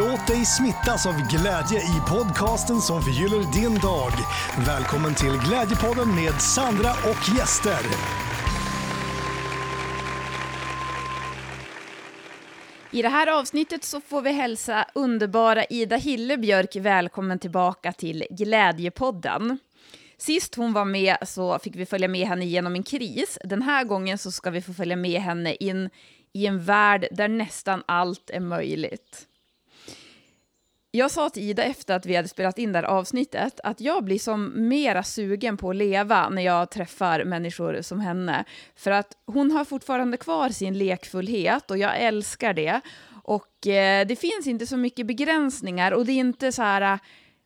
Låt dig smittas av glädje i podcasten som förgyller din dag. Välkommen till Glädjepodden med Sandra och gäster. I det här avsnittet så får vi hälsa underbara Ida Hillebjörk välkommen tillbaka till Glädjepodden. Sist hon var med så fick vi följa med henne genom en kris. Den här gången så ska vi få följa med henne in i en värld där nästan allt är möjligt. Jag sa till Ida efter att vi hade spelat in det här avsnittet att jag blir som mera sugen på att leva när jag träffar människor som henne. För att hon har fortfarande kvar sin lekfullhet och jag älskar det. Och eh, det finns inte så mycket begränsningar och det är inte så här, eh,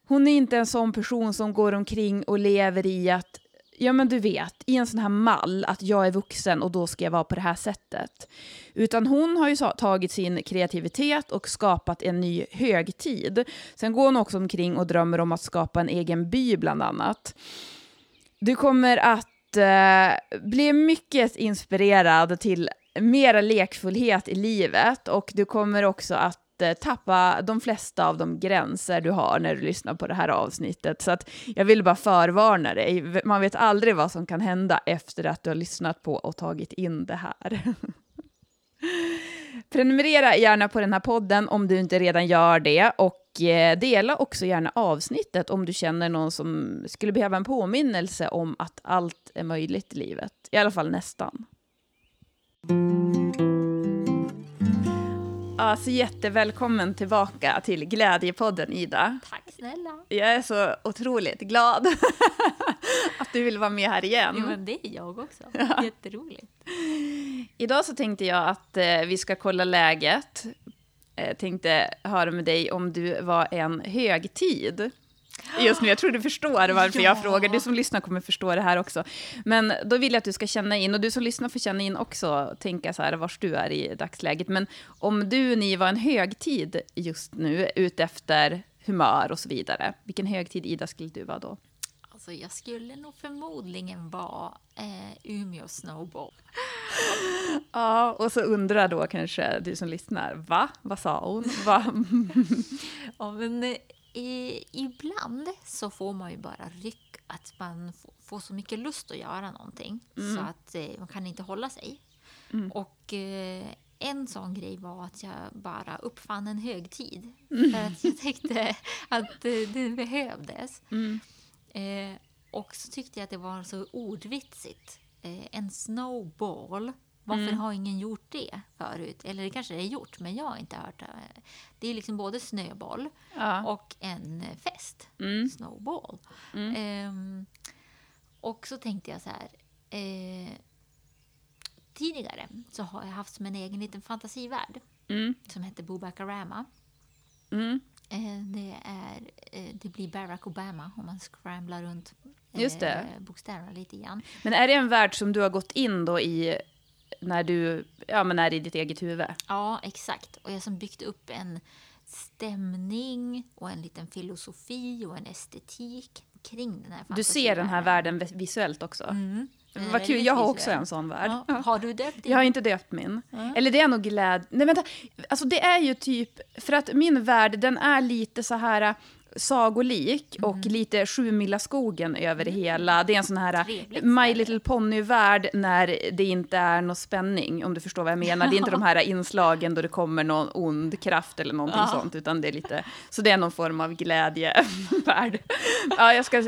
hon är inte en sån person som går omkring och lever i att ja men du vet, i en sån här mall, att jag är vuxen och då ska jag vara på det här sättet. Utan hon har ju tagit sin kreativitet och skapat en ny högtid. Sen går hon också omkring och drömmer om att skapa en egen by bland annat. Du kommer att eh, bli mycket inspirerad till mera lekfullhet i livet och du kommer också att Eh, tappa de flesta av de gränser du har när du lyssnar på det här avsnittet. Så att jag vill bara förvarna dig. Man vet aldrig vad som kan hända efter att du har lyssnat på och tagit in det här. Prenumerera gärna på den här podden om du inte redan gör det och eh, dela också gärna avsnittet om du känner någon som skulle behöva en påminnelse om att allt är möjligt i livet. I alla fall nästan. Alltså jättevälkommen tillbaka till Glädjepodden Ida. Tack snälla. Jag är så otroligt glad att du vill vara med här igen. Jo, men det är jag också. Ja. Jätteroligt. Idag så tänkte jag att eh, vi ska kolla läget. Eh, tänkte höra med dig om du var en högtid just nu. Jag tror du förstår varför ja. jag frågar. Du som lyssnar kommer förstå det här också. Men då vill jag att du ska känna in, och du som lyssnar får känna in också, tänka så här vars du är i dagsläget. Men om du, ni var en högtid just nu, utefter humör och så vidare, vilken högtid, Ida, skulle du vara då? Alltså, jag skulle nog förmodligen vara eh, Umeå Snowball. ja, och så undrar då kanske du som lyssnar, va? Vad sa hon? Va? ja, men eh, i, ibland så får man ju bara ryck att man får så mycket lust att göra någonting mm. så att eh, man kan inte hålla sig. Mm. Och eh, en sån grej var att jag bara uppfann en högtid. Mm. För att jag tyckte att eh, det behövdes. Mm. Eh, och så tyckte jag att det var så ordvitsigt. Eh, en snowball varför mm. har ingen gjort det förut? Eller det kanske det är gjort, men jag har inte hört det. Det är liksom både snöboll ja. och en fest. Mm. Snowball. Mm. Um, och så tänkte jag så här. Eh, tidigare så har jag haft som en egen liten fantasivärld mm. som heter Bobakarama. Mm. Eh, det, är, eh, det blir Barack Obama om man scramblar runt Just det. Eh, bokstäverna lite grann. Men är det en värld som du har gått in då i när du ja, men är i ditt eget huvud. Ja, exakt. Och jag har byggt upp en stämning och en liten filosofi och en estetik kring den här Du ser den här världen visuellt också? Mm. Vad kul, jag har också en sån värld. Ja. Har du döpt din? Jag har inte döpt min. Mm. Eller det är nog glädje... Nej vänta, alltså det är ju typ... För att min värld, den är lite så här sagolik mm. och lite Sjumilaskogen över det hela. Det är en sån här Trevligt, My Little Pony-värld när det inte är någon spänning, om du förstår vad jag menar. Det är inte de här inslagen då det kommer någon ond kraft eller någonting ja. sånt, utan det är lite, så det är någon form av glädjevärld. ja, jag ska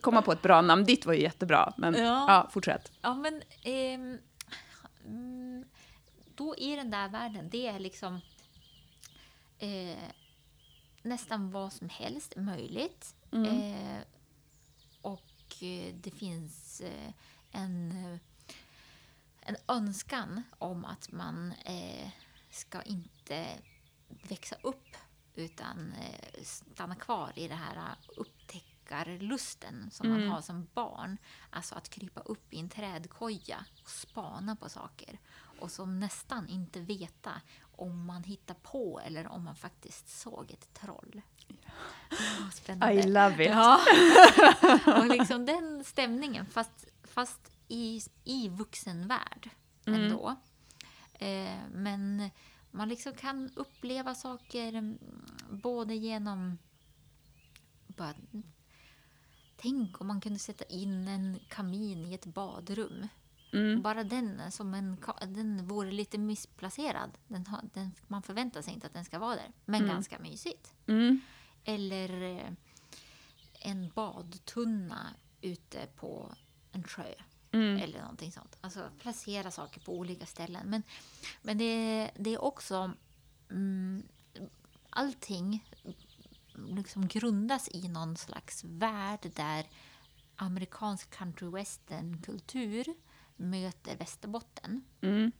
komma på ett bra namn. Ditt var ju jättebra, men ja, ja fortsätt. Ja, men eh, då i den där världen, det är liksom eh, nästan vad som helst möjligt. Mm. Eh, och eh, det finns eh, en, eh, en önskan om att man eh, ska inte växa upp utan eh, stanna kvar i det här upptäckarlusten som mm. man har som barn. Alltså att krypa upp i en trädkoja och spana på saker och som nästan inte veta om man hittar på eller om man faktiskt såg ett troll. Oh, spännande. I love it! Ja. och liksom den stämningen, fast, fast i, i vuxenvärld mm. ändå. Eh, men man liksom kan uppleva saker både genom... Bara, tänk om man kunde sätta in en kamin i ett badrum. Mm. Bara den, som en, den vore lite missplacerad. Den den, man förväntar sig inte att den ska vara där, men ganska mysigt. Mm. Eller eh, en badtunna ute på en sjö. Mm. Eller någonting sånt. Alltså placera saker på olika ställen. Men, men det, det är också... Mm, allting liksom grundas i någon slags värld där amerikansk country western-kultur möter Västerbotten. Mm.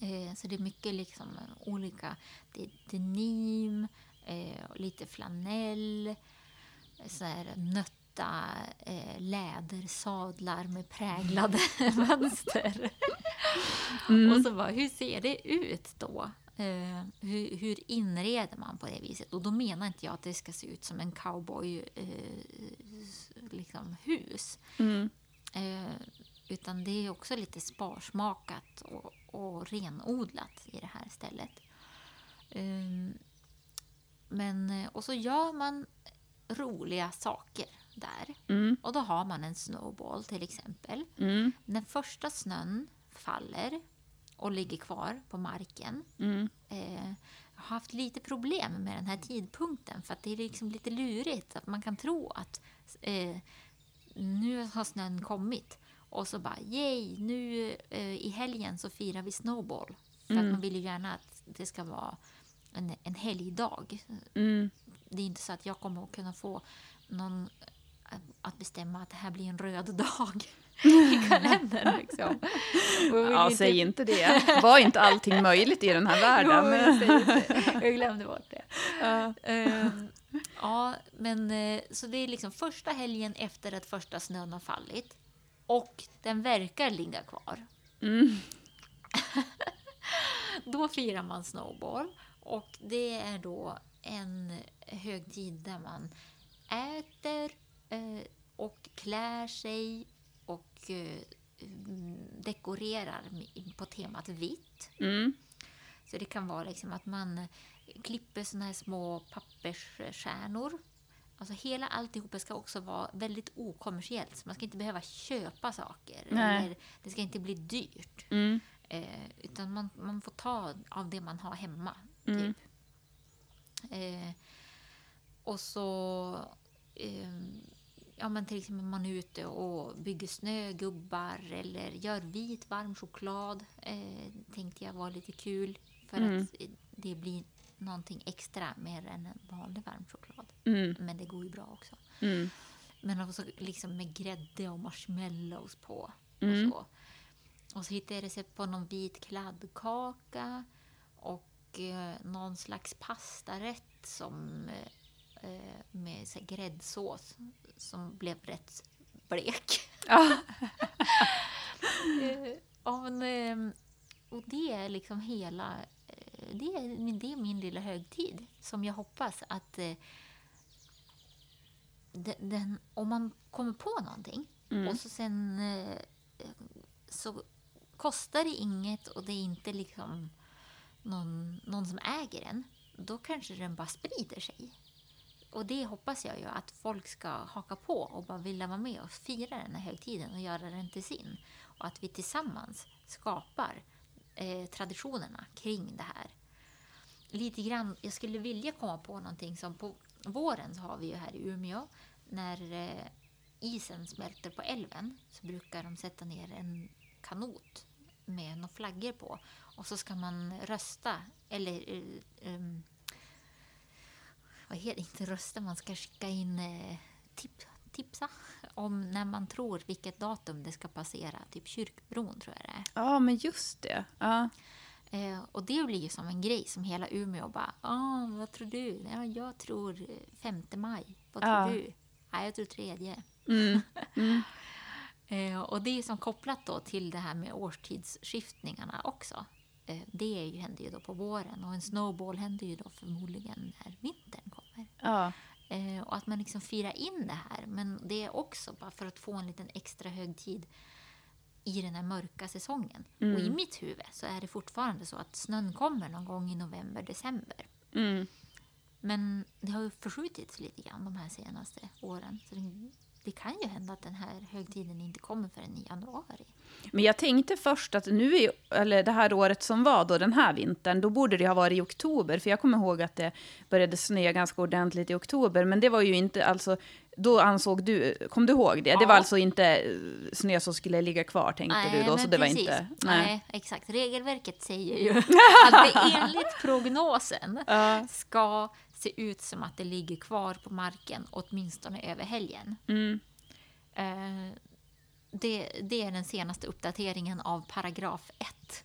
Eh, så det är mycket liksom olika... Det är denim, eh, lite flanell, så här nötta eh, lädersadlar med präglade mönster. Och så bara, hur ser det ut då? Eh, hur, hur inreder man på det viset? Och då menar inte jag att det ska se ut som en cowboy s- liksom hus. Mm. Eh, utan det är också lite sparsmakat och, och renodlat i det här stället. Ehm, men, eh, och så gör man roliga saker där. Mm. Och då har man en snowball till exempel. Mm. När första snön faller och ligger kvar på marken. Mm. Eh, jag har haft lite problem med den här tidpunkten för att det är liksom lite lurigt. Att man kan tro att eh, nu har snön kommit och så bara yay, nu eh, i helgen så firar vi snowball. För att man vill ju gärna att det ska vara en, en helgdag. Mm. Det är inte så att jag kommer att kunna få någon att bestämma att det här blir en röd dag i kalendern. Liksom. Ja, inte- säg inte det. Var inte allting möjligt i den här Jo, världen? det. jag glömde bort det. Ehm, ja, men eh, så det är liksom första helgen efter att första snön har fallit. Och den verkar ligga kvar. Mm. Då firar man snowball. Och det är då en högtid där man äter eh, och klär sig och eh, dekorerar på temat vitt. Mm. Så det kan vara liksom att man klipper såna här små pappersstjärnor. Alltså hela alltihop ska också vara väldigt okommersiellt. Så man ska inte behöva köpa saker. Nej. Eller det ska inte bli dyrt. Mm. Eh, utan man, man får ta av det man har hemma. Mm. Typ. Eh, och så... Eh, ja, men till exempel man är ute och bygger snögubbar eller gör vit varm choklad. Eh, tänkte jag var lite kul. För Mm. att eh, det blir någonting extra mer än en vanlig varm choklad. Mm. Men det går ju bra också. Mm. Men också liksom med grädde och marshmallows på. Mm. Och, så. och så hittade jag recept på någon vit kladdkaka och eh, någon slags pastarätt som, eh, eh, med så här, gräddsås som blev rätt blek. Ja. Eh, men, eh, och det är liksom hela... Det är, det är min lilla högtid som jag hoppas att eh, den, om man kommer på någonting Mm. och så sen eh, så kostar det inget och det är inte liksom någon, någon som äger den, då kanske den bara sprider sig. Och det hoppas jag ju att folk ska haka på och bara vilja vara med och fira den här högtiden och göra den till sin. Och att vi tillsammans skapar eh, traditionerna kring det här. Lite grann, jag skulle vilja komma på någonting som på våren så har vi ju här i Umeå när eh, isen smälter på älven så brukar de sätta ner en kanot med några flaggor på och så ska man rösta eller eh, um, vad heter det? inte rösta, man ska skicka in eh, tip, tipsa om när man tror vilket datum det ska passera, typ kyrkbron tror jag det är. ja, men just det. Ja. Eh, och det blir ju som en grej som hela Umeå bara, ah, vad tror du? Ja, jag tror eh, 5 maj. Vad tror Ja. du? Ja, jag tror tredje. Mm. Mm. Eh, och det är som kopplat då till det här med årstidsskiftningarna också. Eh, det är ju, händer ju då på våren och en snowball händer ju då förmodligen när vintern kommer. Ja. Eh, och att man liksom firar in det här. Men det är också bara för att få en liten extra högtid i den här mörka säsongen. Och i mitt huvud så är det fortfarande så att snön kommer någon gång i november, december. Mm. Men det har ju förskjutits lite grann de här senaste åren. Så det, det kan ju hända att den här högtiden inte kommer förrän i januari. Men jag tänkte först att nu, eller det här året som var, då, den här vintern, då borde det ha varit i oktober. För jag kommer ihåg att det började snöa ganska ordentligt i oktober. Men det var ju inte, alltså, då ansåg du, kom du ihåg det? Ja. Det var alltså inte eh, snö som skulle ligga kvar, tänkte Nej, du då? Så det var precis. inte... Nej. exakt. Regelverket säger ju att det enligt prognosen Ja. ska se ut som att det ligger kvar på marken åtminstone över helgen. Mm. Eh, det, det är den senaste uppdateringen av paragraf 1.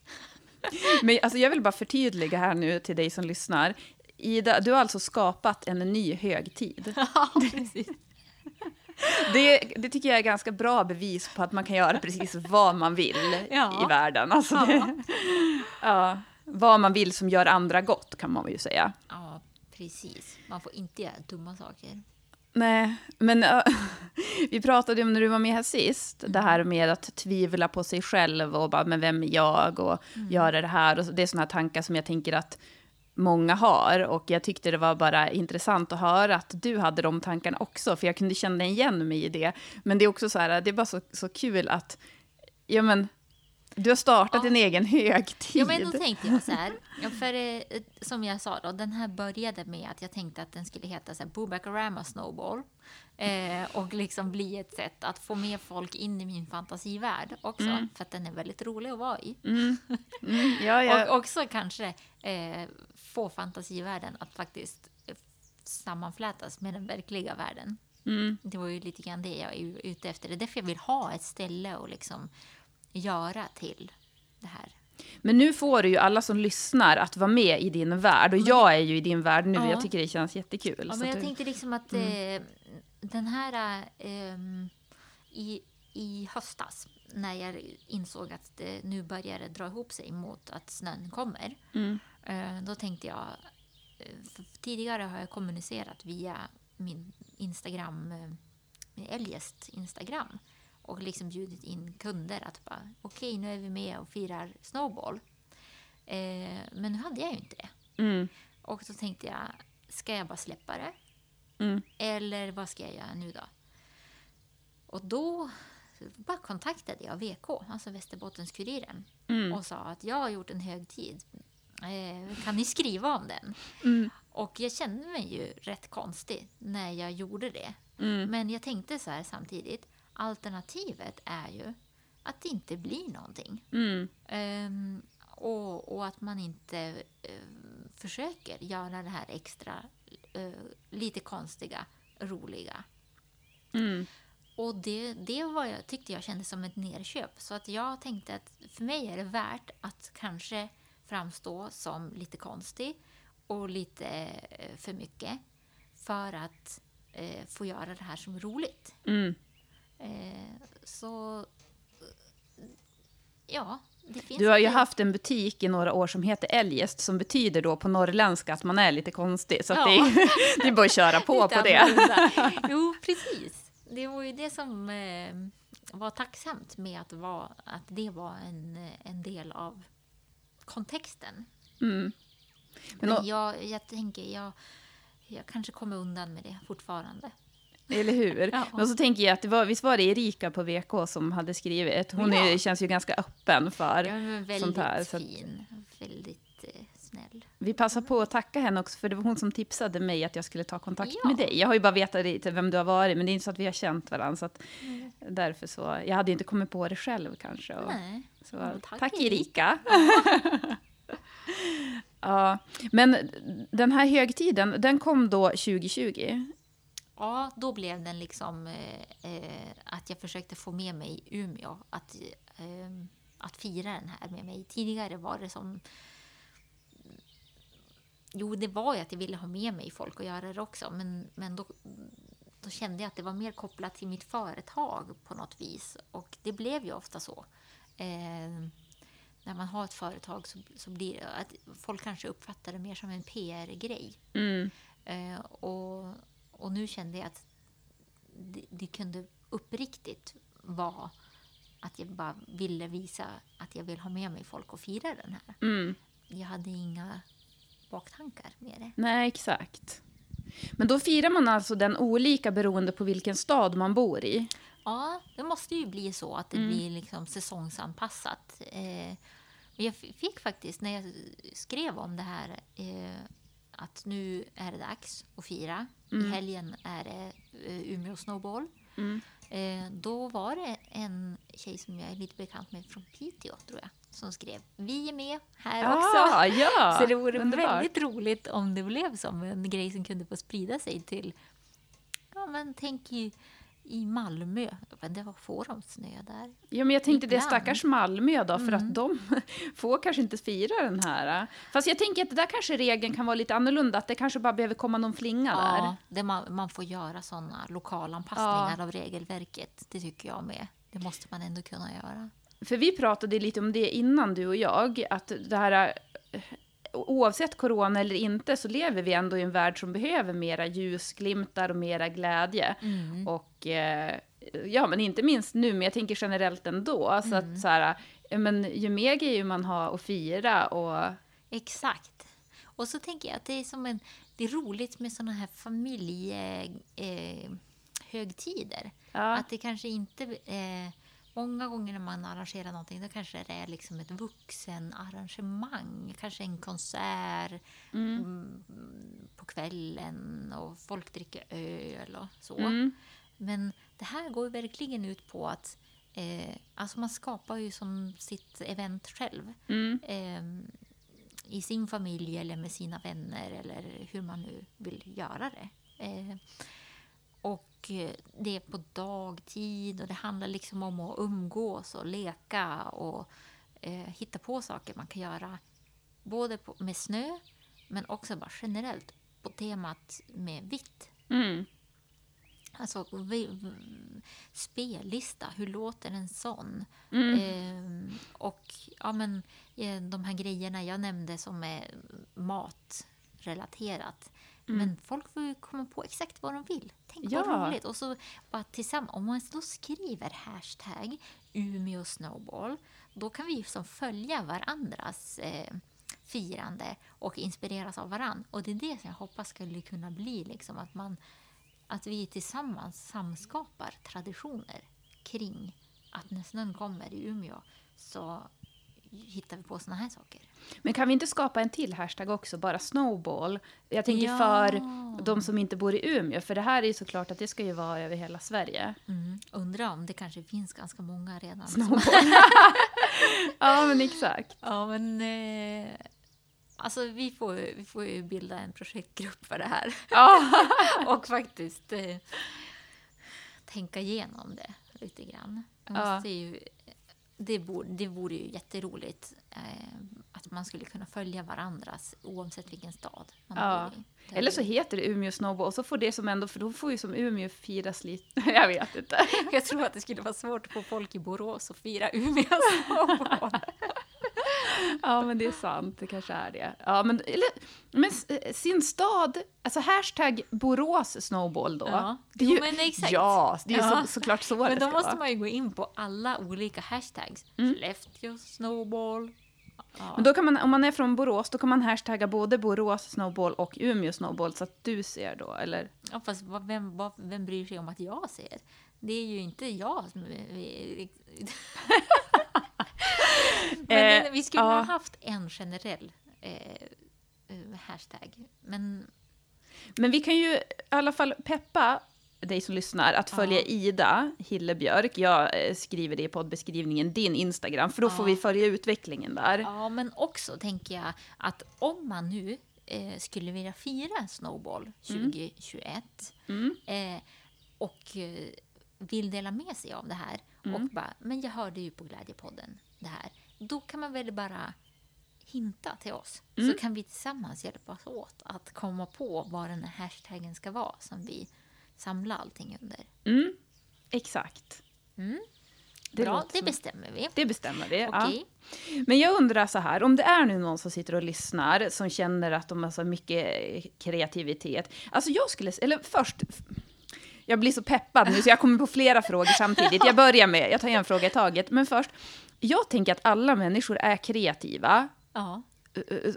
Men alltså, jag vill bara förtydliga här nu till dig som lyssnar. Ida, du har alltså skapat en ny högtid. Ja, precis. Det, det tycker jag är ganska bra bevis på att man kan göra precis vad man vill Ja. i världen. Alltså det, ja, vad man vill som gör andra gott, kan man ju säga. Ja, precis. Man får inte göra dumma saker. Nej, men äh, vi pratade om när du var med här sist, det här med att tvivla på sig själv och bara, men vem är jag och göra det här. Och det är sådana tankar som jag tänker att många har. Och jag tyckte det var bara intressant att höra att du hade de tankarna också, för jag kunde känna igen mig i det. Men det är också så här, det är bara så, så kul att, ja men, du har startat Ja. en egen högtid. Ja, men då tänkte jag så här. För eh, som jag sa då, den här började med att jag tänkte att den skulle heta så här Boobacarama Snowball. Eh, och liksom bli ett sätt att få med folk in i min fantasivärld också. För att den är väldigt rolig att vara i. Mm, ja, ja. Och också kanske eh, få fantasivärlden att faktiskt eh, sammanflätas med den verkliga världen. Mm. Det var ju lite grann det jag är ute efter. Det är därför jag vill ha ett ställe och liksom göra till det här. Men nu får du ju alla som lyssnar att vara med i din värld. Och jag är ju i din värld nu. Ja. Jag tycker det känns jättekul. Ja, men jag du- tänkte liksom att eh, den här... ehm, i, I höstas, när jag insåg att det nu började dra ihop sig mot att snön kommer. Mm. Eh, då tänkte jag... eh, Tidigare har jag kommunicerat via min Instagram, eh, min Eljest Instagram. Och liksom bjudit in kunder att bara, okej nu är vi med och firar snowball. Eh, men nu hade jag ju inte det. Mm. Och så tänkte jag, ska jag bara släppa det? Mm. Eller vad ska jag göra nu då? Och då bara kontaktade jag VK, alltså Västerbottens-Kuriren, Mm. och sa att jag har gjort en högtid. Eh, kan ni skriva om den? Mm. Och jag kände mig ju rätt konstig när jag gjorde det. Mm. Men jag tänkte så här samtidigt, alternativet är ju att det inte blir någonting. Mm. Ehm, och, och att man inte ehm, försöker göra det här extra, eh, lite konstiga, roliga. Mm. Och det, det var jag, tyckte jag kändes som ett nerköp. Så att jag tänkte att för mig är det värt att kanske framstå som lite konstig och lite eh, för mycket för att eh, få göra det här som roligt. Mm. Eh, så eh, ja, det Du har ju lite- haft en butik i några år som heter Eljest, som betyder då på norrländska att man är lite konstig. Så att Ja. det, är, det är bara att köra på på det. Jo, precis. Det var ju det som eh, var tacksamt med att, vara, att det var en, en del av kontexten. Mm. Men Men jag, jag tänker, jag, jag kanske kommer undan med det fortfarande. Eller hur? Ja. Men så tänker jag att det var, visst var det Erika på VK som hade skrivit? Hon Ja. är, känns ju ganska öppen för väldigt sånt här. Så att fin, väldigt eh, snäll. vi passar på att tacka henne också, för det var hon som tipsade mig att jag skulle ta kontakt Ja. med dig. Jag har ju bara vetat lite vem du har varit, men det är inte så att vi har känt varandra. Så att därför så, jag hade inte kommit på det själv kanske. Och, Nej. så, Ja, tack, tack, Erika. ja, men den här högtiden, den kom då 2020. Ja, då blev den liksom eh, eh, att jag försökte få med mig Umeå att, eh, att fira den här med mig. Tidigare var det som... Jo, det var ju att jag ville ha med mig folk och göra det också, men, men då, då kände jag att det var mer kopplat till mitt företag på något vis. Och det blev ju ofta så. Eh, när man har ett företag så, så blir det att folk kanske uppfattar det mer som en PR-grej. Mm. Eh, och, och nu kände jag att det, det kunde uppriktigt vara att jag bara ville visa att jag vill ha med mig folk och fira den här. Mm. Jag hade inga baktankar med det. Nej, exakt. Men då firar man alltså den olika beroende på vilken stad man bor i. Ja, det måste ju bli så att det Mm. blir liksom säsongsanpassat. Eh, jag fick faktiskt, när jag skrev om det här, eh, att nu är det dags att fira. Mm. I helgen är det eh, Umeå Snowball. Eh, då var det en tjej som jag är lite bekant med från Piteå, tror jag, som skrev Vi är med här också. Ah, ja, Så det vore underbart. väldigt roligt om det blev som en grej som kunde få sprida sig till, ja men tänk i, i Malmö. Men det var får de snö där? Ja, men jag tänkte det är Ibland. stackars Malmö då, för Mm. att de får kanske inte fira den här. Fast jag tänker att det där kanske regeln kan vara lite annorlunda, att det kanske bara behöver komma någon flinga där. Ja, det man, man får göra sådana lokalanpassningar av regelverket. Det tycker jag med. Det måste man ändå kunna göra. För vi pratade lite om det innan, du och jag, att det här... Oavsett corona eller inte så lever vi ändå i en värld som behöver mera ljusglimtar och mera glädje. Mm. Och eh, ja, men inte minst nu, men jag tänker generellt ändå. Så Mm. att så här, men ju mer grejer man har att fira och... Exakt. Och så tänker jag att det är som en... Det är roligt med såna här familjehögtider. Eh. Ja. Att det kanske inte... Eh, många gånger när man arrangerar någonting då kanske det är liksom ett vuxenarrangemang. Kanske en konsert mm, på kvällen och folk dricker öl och så. Mm. Men det här går verkligen ut på att eh, alltså man skapar ju som sitt event själv. Mm. Eh, I sin familj eller med sina vänner eller hur man nu vill göra det. Eh, det är på dagtid och det handlar liksom om att umgås och leka och eh, hitta på saker man kan göra. Både på, med snö men också bara generellt på temat med vitt. Mm. Alltså vi, spellista, hur låter en sån? Mm. Ehm, och ja, men, eh, de här grejerna jag nämnde som är matrelaterat. Men folk får ju komma på exakt vad de vill. Tänk Ja. vad roligt! Och så bara tillsammans, om man då skriver hashtag Umeå Snowball, då kan vi som följa varandras eh, firande och inspireras av varann. Och det är det som jag hoppas skulle kunna bli liksom att man att vi tillsammans samskapar traditioner kring att när snön kommer i Umeå så hittar vi på såna här saker. Men kan vi inte skapa en till hashtag också, bara snowball? Jag tänker Ja. för de som inte bor i Umeå, för det här är ju såklart att det ska ju vara över hela Sverige. Mm. Undrar om det kanske finns ganska många redan. Snowball. ja, men exakt. Ja, men... Eh, alltså, vi får, vi får ju bilda en projektgrupp för det här. Ja. och faktiskt eh, tänka igenom det lite grann. Man Ja. måste ju, det, vore, det vore ju jätteroligt eh, att man skulle kunna följa varandras oavsett vilken stad man Ja. bor i. Det Eller så heter det Umeå Snowball, och så får det som ändå, för då får ju som Umeå firas lite. Jag vet inte. Jag tror att det skulle vara svårt att få folk i Borås att fira Umeå snowball. Ja, men det är sant. Det kanske är det. Ja, men, eller, men s- sin stad, alltså hashtag Borås Snowball då. Ja. Det är Jo, ju, men exakt. Ja, det är ju Ja. så, såklart så Men då måste vara. man ju gå in på alla olika hashtags. Mm. Skellefteå snowball. Ja. Men då kan man, om man är från Borås, då kan man hashtagga både Borås Snowball och Umeå Snowball, så att du ser då, eller? Ja, fast vad- vem, vad, vem bryr sig om att jag ser? Det är ju inte jag som... Men Eh, vi skulle ha haft en generell eh, eh, hashtag. Men Men vi kan ju i alla fall peppa dig som lyssnar att följa Ja. Ida Hillebjörk. Jag eh, skriver det i poddbeskrivningen, din Instagram, för då får Ja. vi följa utvecklingen där. Ja, men också tänker jag att om man nu eh, skulle vilja fira Snowball 2021 Mm. eh, och vill dela med sig av det här Mm. och bara, men jag hörde ju på Glädjepodden det här. Då kan man väl bara hinta till oss Mm. så kan vi tillsammans hjälpas åt att komma på vad den här hashtaggen ska vara som vi samlar allting under. Mm. Exakt. Mm. Det Bra, det bestämmer vi. Det bestämmer vi. Ja. Okej. Men jag undrar så här, om det är nu någon som sitter och lyssnar som känner att de har så mycket kreativitet. Alltså jag skulle, eller först, jag blir så peppad nu så jag kommer på flera frågor samtidigt. Jag börjar med, jag tar en fråga i taget. Men först, jag tänker att alla människor är kreativa. Ja.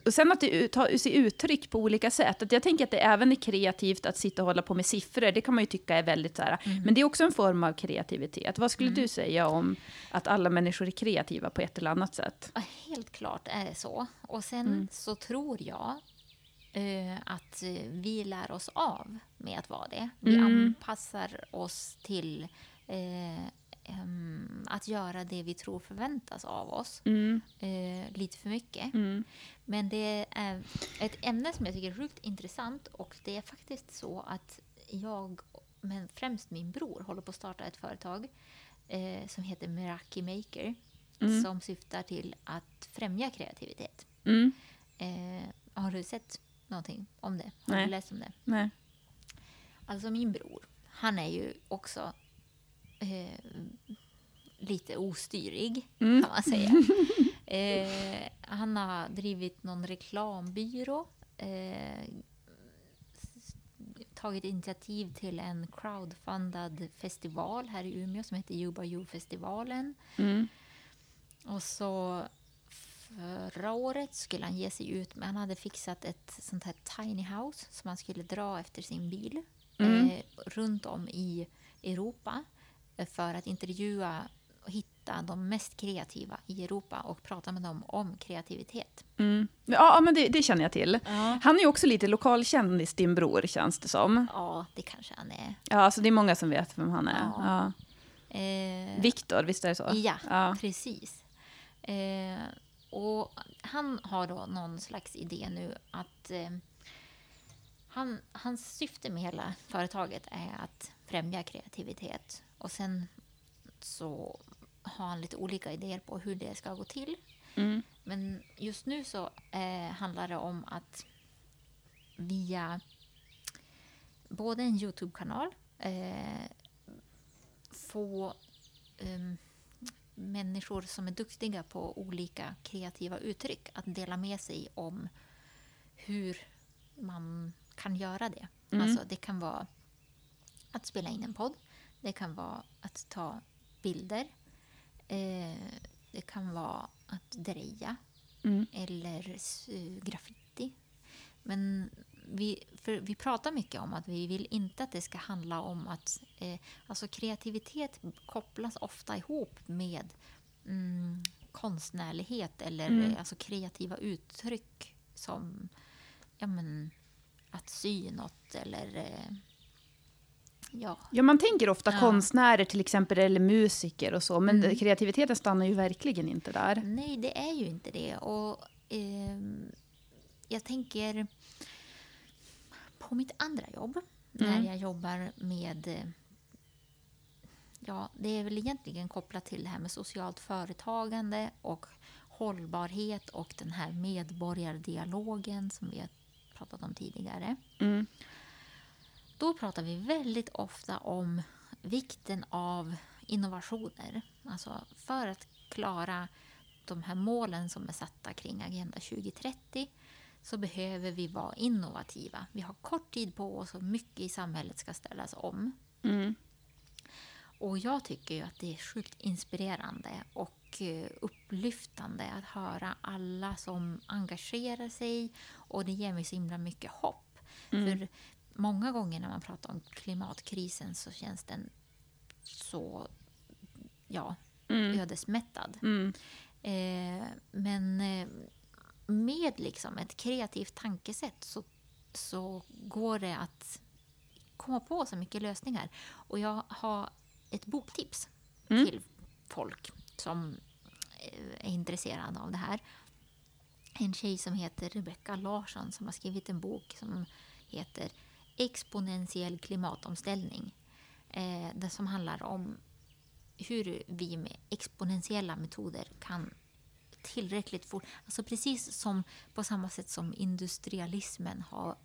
och sen att det tar sig uttryck på olika sätt. Att jag tänker att det även är kreativt att sitta och hålla på med siffror. Det kan man ju tycka är väldigt så här. Mm. Men det är också en form av kreativitet. Vad skulle mm. du säga om att alla människor är kreativa på ett eller annat sätt? Helt klart är det så. Och sen mm. så tror jag eh, att vi lär oss av med att vara det. Vi mm. anpassar oss till eh, att göra det vi tror förväntas av oss mm. uh, lite för mycket. Mm. Men det är ett ämne som jag tycker är sjukt intressant och det är faktiskt så att jag, men främst min bror, håller på att starta ett företag uh, som heter Meraki Maker mm. som syftar till att främja kreativitet. Uh, har du sett någonting om det? Har Nej. du läst om det? Nej. Alltså min bror, han är ju också eh, lite ostyrig, mm. kan man säga. eh, han har drivit någon reklambyrå. Eh, tagit initiativ till en crowdfundad festival här i Umeå som heter Juba Ju-festivalen. Mm. Och så förra året skulle han ge sig ut, men han hade fixat ett sånt här tiny house som han skulle dra efter sin bil mm. eh, runt om i Europa för att intervjua och hitta de mest kreativa i Europa och prata med dem om kreativitet. Mm. Ja, men det, det, känner jag till. Ja. Han är ju också lite lokalkändis, din bror, känns det som. Ja, det kanske han är. Ja, alltså det är många som vet vem han är. Ja. ja. Eh, Viktor, visst är det så? Ja, ja. precis. Eh, och han har då någon slags idé nu att eh, han, hans syfte med hela företaget är att främja kreativitet. Och sen så har han lite olika idéer på hur det ska gå till. Mm. Men just nu så eh, handlar det om att via både en Youtube-kanal eh, få um, människor som är duktiga på olika kreativa uttryck att dela med sig om hur man kan göra det. Mm. Alltså det kan vara att spela in en podd. Det kan vara att ta bilder. Eh, det kan vara att dreja mm. eller graffiti. Men vi, vi pratar mycket om att vi vill inte att det ska handla om att... Eh, alltså kreativitet kopplas ofta ihop med mm, konstnärlighet eller mm. eh, alltså kreativa uttryck som ja, men, att sy något eller eh, Ja. ja, man tänker ofta ja. konstnärer till exempel, eller musiker och så, men mm. kreativiteten stannar ju verkligen inte där. Nej, det är ju inte det. Och eh, jag tänker på mitt andra jobb, mm. när jag jobbar med Ja, det är väl egentligen kopplat till det här med socialt företagande och hållbarhet och den här medborgardialogen som vi har pratat om tidigare. Mm. Då pratar vi väldigt ofta om vikten av innovationer. Alltså för att klara de här målen som är satta kring Agenda 2030 så behöver vi vara innovativa. Vi har kort tid på oss och mycket i samhället ska ställas om. Mm. Och jag tycker ju att det är sjukt inspirerande och eh, upplyftande att höra alla som engagerar sig och det ger mig så himla mycket hopp. Mm. För många gånger när man pratar om klimatkrisen så känns den så ja, mm. ödesmättad. Mm. Eh, men eh, med liksom ett kreativt tankesätt så, så går det att komma på så mycket lösningar. Och jag har ett boktips mm. till folk som eh, är intresserade av det här. En tjej som heter Rebecca Larsson som har skrivit en bok som heter exponentiell klimatomställning. Eh, det som handlar om hur vi med exponentiella metoder kan tillräckligt fort... Alltså precis som på samma sätt som industrialismen har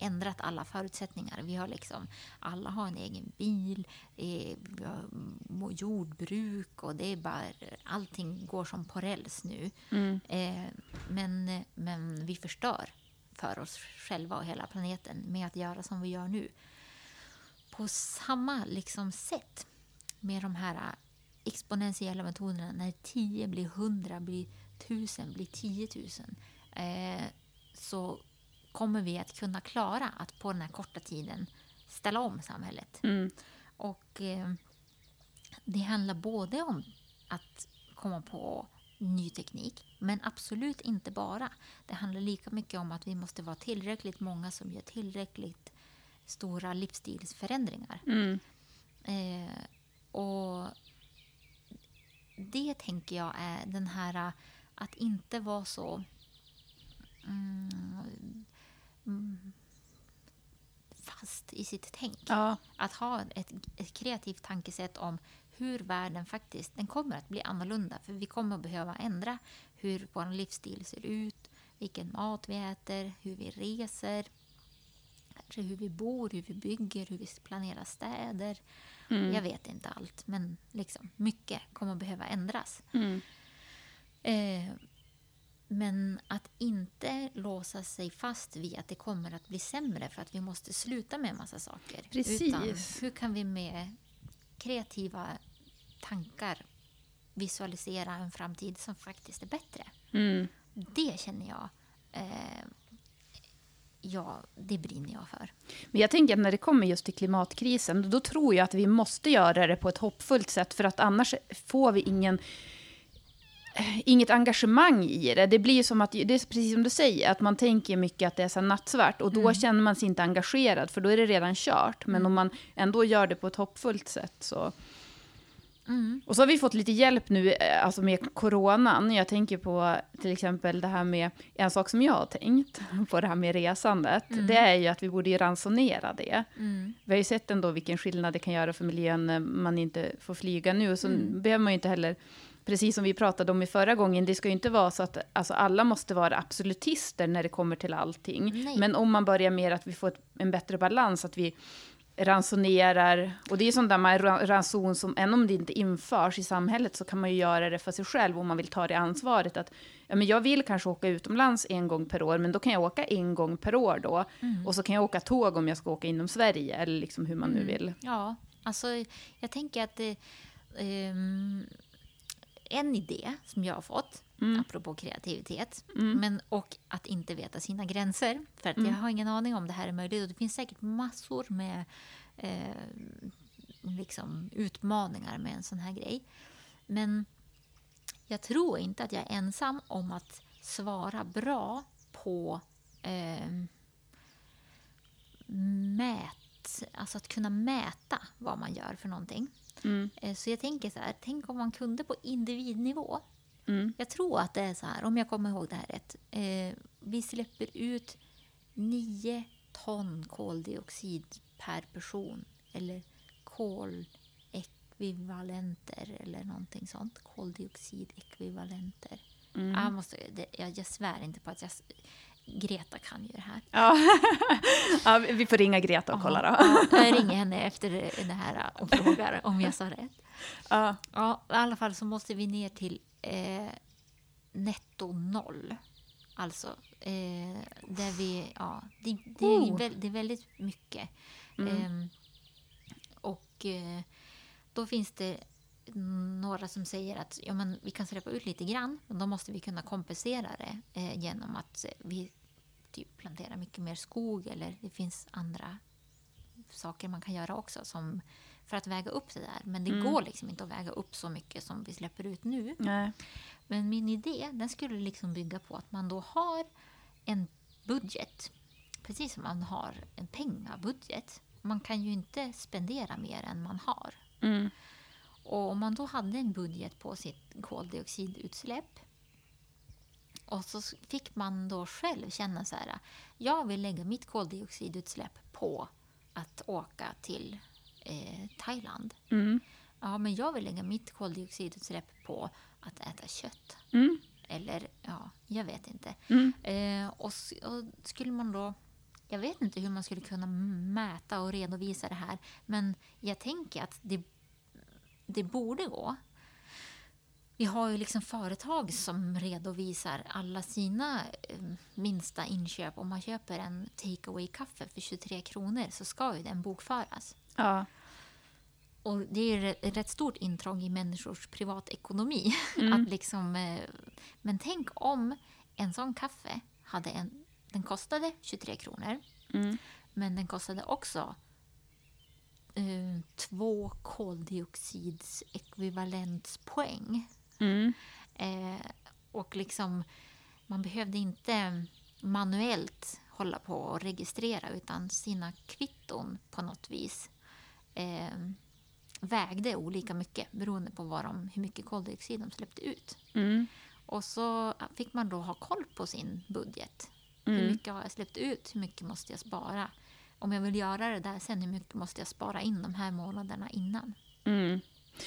ändrat alla förutsättningar. Vi har liksom, alla har en egen bil, eh, vi har jordbruk och det är bara, allting går som på räls nu. Mm. Eh, men, men vi förstör för oss själva och hela planeten med att göra som vi gör nu. På samma liksom sätt med de här exponentiella metoderna när 10 blir 100, blir 1000, blir 10 000. eh, så kommer vi att kunna klara att på den här korta tiden ställa om samhället. Mm. Och eh, det handlar både om att komma på ny teknik, men absolut inte bara. Det handlar lika mycket om att vi måste vara tillräckligt många som gör tillräckligt stora livsstilsförändringar. Mm. Eh, och det tänker jag är den här att inte vara så mm, mm, fast i sitt tänk. Ja. Att ha ett, ett kreativt tankesätt om hur världen faktiskt den kommer att bli annorlunda. För vi kommer att behöva ändra hur vår livsstil ser ut, vilken mat vi äter, hur vi reser, hur vi bor, hur vi bygger, hur vi planerar städer. Mm. Jag vet inte allt, men liksom, mycket kommer att behöva ändras. Mm. Eh, men att inte låsa sig fast vid att det kommer att bli sämre för att vi måste sluta med en massa saker. Precis. Utan hur kan vi med kreativa tankar visualisera en framtid som faktiskt är bättre? Mm. Det känner jag, eh, ja, det brinner jag för. Men jag tänker att när det kommer just till klimatkrisen, då tror jag att vi måste göra det på ett hoppfullt sätt, för att annars får vi ingen inget engagemang i det. Det blir som att, det är precis som du säger, att man tänker mycket att det är så nattsvart och då känner man sig inte engagerad, för då är det redan kört. Men om man ändå gör det på ett hoppfullt sätt så... Och så har vi fått lite hjälp nu eh, alltså med coronan. Jag tänker på till exempel det här med, en sak som jag har tänkt på det här med resandet, det är ju att vi borde ju ransonera det. Vi har ju sett ändå vilken skillnad det kan göra för miljön när man inte får flyga nu. Så behöver man ju inte heller, precis som vi pratade om i förra gången, det ska ju inte vara så att alltså, alla måste vara absolutister när det kommer till allting. Nej. Men om man börjar med att vi får ett, en bättre balans, att vi ransonerar. Och det är sånt där med ra- ranson som, även om det inte införs i samhället, så kan man ju göra det för sig själv om man vill ta det ansvaret. Att, ja, men jag vill kanske åka utomlands en gång per år, men då kan jag åka en gång per år då. Och så kan jag åka tåg om jag ska åka inom Sverige, eller liksom hur man nu vill. Ja, alltså jag tänker att det, ehm, en idé som jag har fått, apropå kreativitet, men, och att inte veta sina gränser. För att jag har ingen aning om det här är möjligt och det finns säkert massor med eh, liksom utmaningar med en sån här grej. Men jag tror inte att jag är ensam om att svara bra på ehm, mät, alltså att kunna mäta vad man gör för någonting. Mm. Eh, Så jag tänker så här, tänk om man kunde på individnivå. Mm. Jag tror att det är så här, om jag kommer ihåg det här rätt. Eh, vi släpper ut 9 ton koldioxid per person. Eller kolekvivalenter eller någonting sånt. Koldioxidekvivalenter. Mm. Jag, måste, det, jag, jag svär inte på att jag... Greta kan ju det här. Ja. ja, vi får ringa Greta och kolla då. Ja, jag ringer henne efter det här och frågar om jag sa rätt. Ja. Ja, i alla fall så måste vi ner till eh, netto noll. Alltså, eh, där vi, ja, det, det, är, Oh. det är väldigt mycket. Mm. Ehm, och eh, då finns det några som säger att ja, men vi kan släppa ut lite grann, men då måste vi kunna kompensera det eh, genom att vi typ planterar mycket mer skog eller det finns andra saker man kan göra också som för att väga upp det där. Men det Mm. går liksom inte att väga upp så mycket som vi släpper ut nu. Nej. Men min idé den skulle liksom bygga på att man då har en budget. Precis som man har en pengabudget. Man kan ju inte spendera mer än man har. Mm. Och om man då hade en budget på sitt koldioxidutsläpp och så fick man då själv känna så här, jag vill lägga mitt koldioxidutsläpp på att åka till eh, Thailand. Mm. Ja, men jag vill lägga mitt koldioxidutsläpp på att äta kött. Mm. Eller, ja, jag vet inte. Mm. Eh, och, och skulle man då... Jag vet inte hur man skulle kunna mäta och redovisa det här. Men jag tänker att det, det borde gå. Vi har ju liksom företag som redovisar alla sina eh, minsta inköp. Om man köper en take away-kaffe för 23 kronor så ska ju den bokföras. Ja. Och det är ju ett rätt stort intrång i människors privatekonomi. Mm. Att liksom, eh, men tänk om en sån kaffe hade en, den kostade 23 kronor. Mm. Men den kostade också eh, två koldioxidsekvivalenspoäng. Mm. Eh, och liksom, man behövde inte manuellt hålla på och registrera utan sina kvitton på något vis eh, vägde olika mycket beroende på vad de, hur mycket koldioxid de släppte ut. Mm. Och så fick man då ha koll på sin budget. Hur Mm. mycket har jag släppt ut? Hur mycket måste jag spara? Om jag vill göra det där sen, hur mycket måste jag spara in de här månaderna innan? Mm.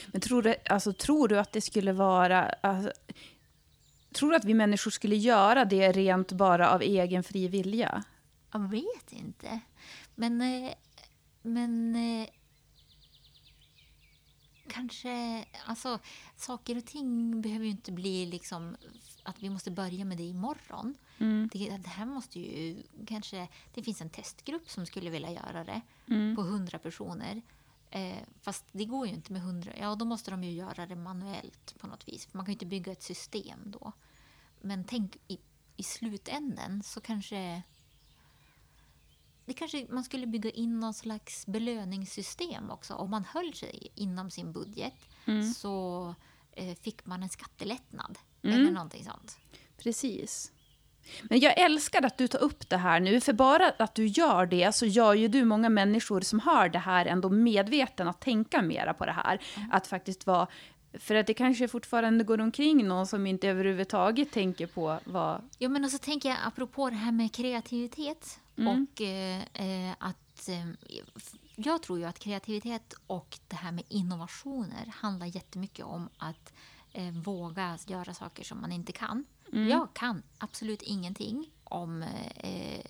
Men tror du, alltså, tror du att det skulle vara... Alltså, tror du att vi människor skulle göra det rent bara av egen fri vilja? Jag vet inte. Men, eh, men eh, kanske, alltså saker och ting behöver ju inte bli liksom att vi måste börja med det imorgon. Mm. Det, det här måste ju kanske, det finns en testgrupp som skulle vilja göra det Mm. på 100 personer. Eh, fast det går ju inte med 100, ja då måste de ju göra det manuellt på något vis. Man kan ju inte bygga ett system då. Men tänk i, i slutänden så kanske det kanske man skulle bygga in någon slags belöningssystem också. Om man höll sig inom sin budget Mm. så eh, fick man en skattelättnad. Mm. Eller någonting sånt. Precis. Men jag älskar att du tar upp det här nu, för bara att du gör det så gör ju du många människor som hör det här ändå medveten att tänka mera på det här. Att faktiskt vara... För att det kanske fortfarande går omkring någon som inte överhuvudtaget tänker på vad... Jo, men och så tänker jag apropå det här med kreativitet Mm. och eh, eh, att eh, jag tror ju att kreativitet och det här med innovationer handlar jättemycket om att eh, våga göra saker som man inte kan. Mm. Jag kan absolut ingenting om eh,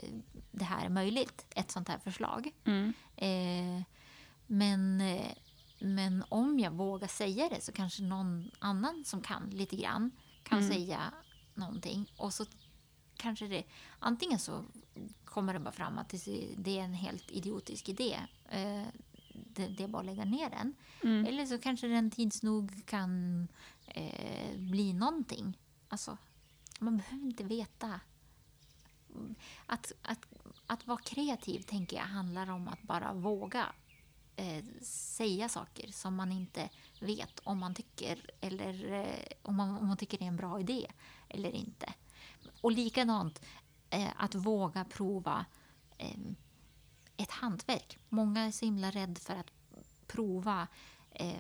det här är möjligt, ett sånt här förslag. Mm. Eh, men, eh, men om jag vågar säga det så kanske någon annan som kan lite grann kan Mm. säga någonting. Och så kanske det... Antingen så kommer det bara fram att det är en helt idiotisk idé. Eh, det, det är bara att lägga ner den. Mm. Eller så kanske den tids nog kan eh, bli någonting. Alltså, man behöver inte veta. Att, att, att vara kreativ tänker jag handlar om att bara våga eh, säga saker som man inte vet om man tycker eller eh, om, man, om man tycker det är en bra idé eller inte. Och likadant att våga prova eh, ett hantverk. Många är så himla rädda för att prova eh,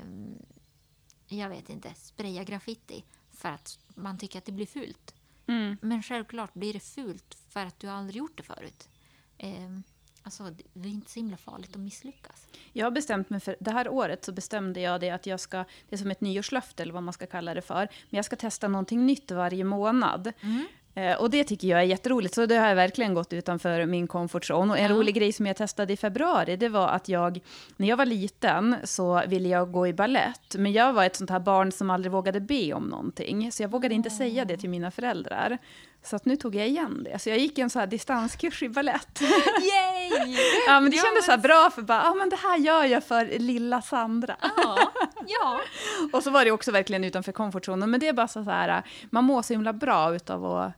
jag vet inte, spraya graffiti för att man tycker att det blir fult. Mm. Men självklart blir det fult för att du aldrig gjort det förut. Eh, alltså, det är inte så himla farligt att misslyckas. Jag har bestämt mig för, det här året så bestämde jag det att jag ska, det är som ett nyårslöfte eller vad man ska kalla det för, men jag ska testa någonting nytt varje månad. Eh, och det tycker jag är jätteroligt, så det har jag verkligen gått utanför min comfort zone. Och en Ja. rolig grej som jag testade i februari, det var att jag, när jag var liten så ville jag gå i ballett, men jag var ett sånt här barn som aldrig vågade be om någonting, så jag vågade inte säga det till mina föräldrar. Så att nu tog jag igen det. Så jag gick en så här distanskurs i ballett. Yay! Ja, men det Ja, kändes så här bra för bara, ja men det här gör jag för lilla Sandra. Ja, ja. Och så var det också verkligen utanför komfortzonen, men det är bara så här, man mår så himla bra utav att...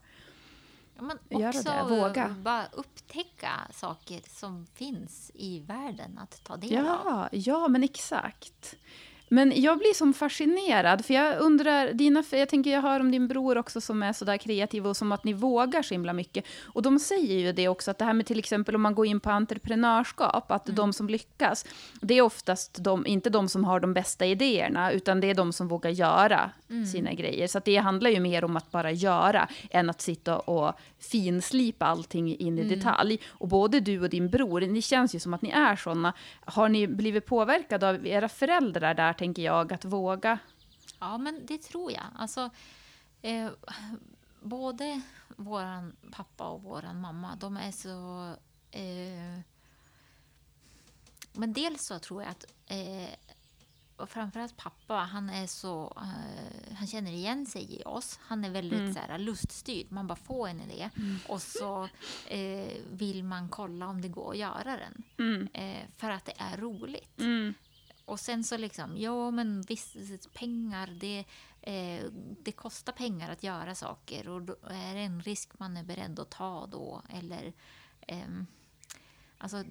Ja, Men Göra också det, våga. bara upptäcka saker som finns i världen att ta del av. Ja, ja, men exakt. Men jag blir som fascinerad, för jag undrar, dina, jag tänker jag hör om din bror också som är så där kreativ och som att ni vågar så himla mycket. Och de säger ju det också, att det här med till exempel om man går in på entreprenörskap, att de som lyckas, det är oftast de, inte de som har de bästa idéerna, utan det är de som vågar göra sina grejer. Så det handlar ju mer om att bara göra, än att sitta och finslipa allting in i detalj. Och både du och din bror, ni känns ju som att ni är såna. Har ni blivit påverkade av era föräldrar där, tänker jag, att våga? Ja, men det tror jag. Alltså, eh, både våran pappa och våran mamma, de är så... Eh, men dels så tror jag att eh, och framförallt pappa, han är så... Eh, han känner igen sig i oss. Han är väldigt så här, luststyrd. Man bara får en idé och så eh, vill man kolla om det går att göra den. Mm. Eh, för att det är roligt. Och sen så liksom, ja men visst, pengar, det, eh, det kostar pengar att göra saker och då är det en risk man är beredd att ta då. Eller, eh, alltså,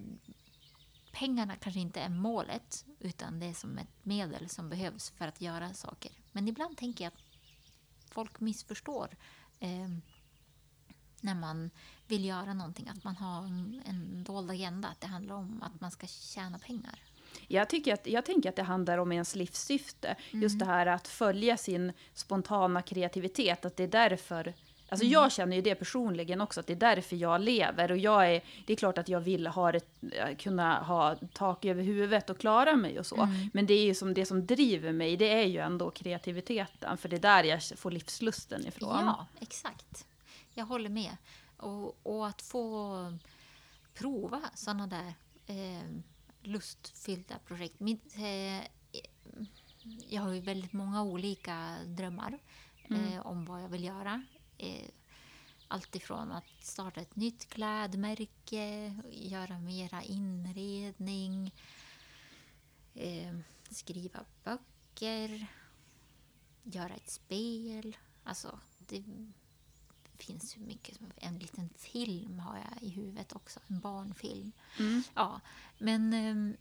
pengarna kanske inte är målet, utan det är som ett medel som behövs för att göra saker. Men ibland tänker jag att folk missförstår eh, när man vill göra någonting, att man har en, en dold agenda, att det handlar om att man ska tjäna pengar. Jag, tycker att, jag tänker att det handlar om ens livssyfte. Mm. Just det här att följa sin spontana kreativitet. Att det är därför... Alltså mm. Jag känner ju det personligen också, att det är därför jag lever. Och jag är, det är klart att jag vill ha ett, kunna ha tak över huvudet och klara mig och så. Mm. Men det är ju som det som driver mig, det är ju ändå kreativiteten. För det är där jag får livslusten ifrån. Ja, exakt. Jag håller med. Och, och att få prova sådana där eh, lustfyllda projekt. Mitt, eh, jag har ju väldigt många olika drömmar mm. eh, om vad jag vill göra. Eh, allt ifrån att starta ett nytt klädmärke, göra mera inredning, eh, skriva böcker, göra ett spel. Alltså, det finns hur mycket som... En liten film har jag i huvudet också, en barnfilm. Mm. Ja, men ehm,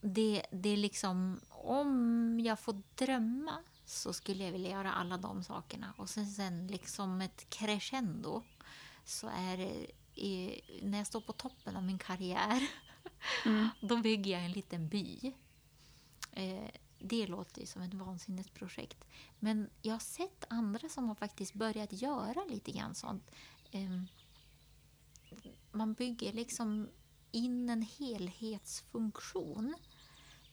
det, det är liksom... Om jag får drömma så skulle jag vilja göra alla de sakerna. Och sen, sen liksom ett crescendo så är det i, när jag står på toppen av min karriär mm. då bygger jag en liten by. Eh, det låter ju som ett vansinnesprojekt. Men jag har sett andra som har faktiskt börjat göra lite grann sånt. Ehm, man bygger liksom in en helhetsfunktion.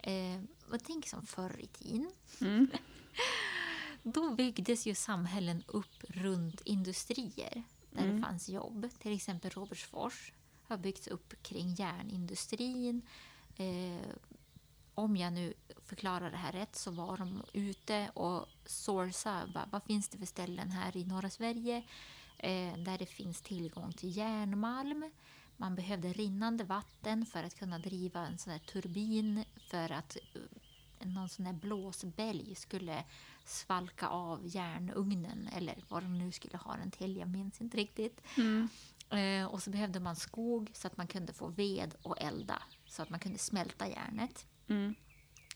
Ehm, jag tänker som förr i tiden. Mm. Då byggdes ju samhällen upp runt industrier där mm. det fanns jobb. Till exempel Robertsfors har byggts upp kring järnindustrin. Om jag nu förklarar det här rätt så var de ute och sourcade vad, vad finns det för ställen här i norra Sverige eh, där det finns tillgång till järnmalm. Man behövde rinnande vatten för att kunna driva en sån här turbin för att eh, någon sån här blåsbälg skulle svalka av järnugnen eller vad de nu skulle ha den till, jag minns inte riktigt. Mm. Eh, och så behövde man skog så att man kunde få ved och elda så att man kunde smälta järnet. Mm.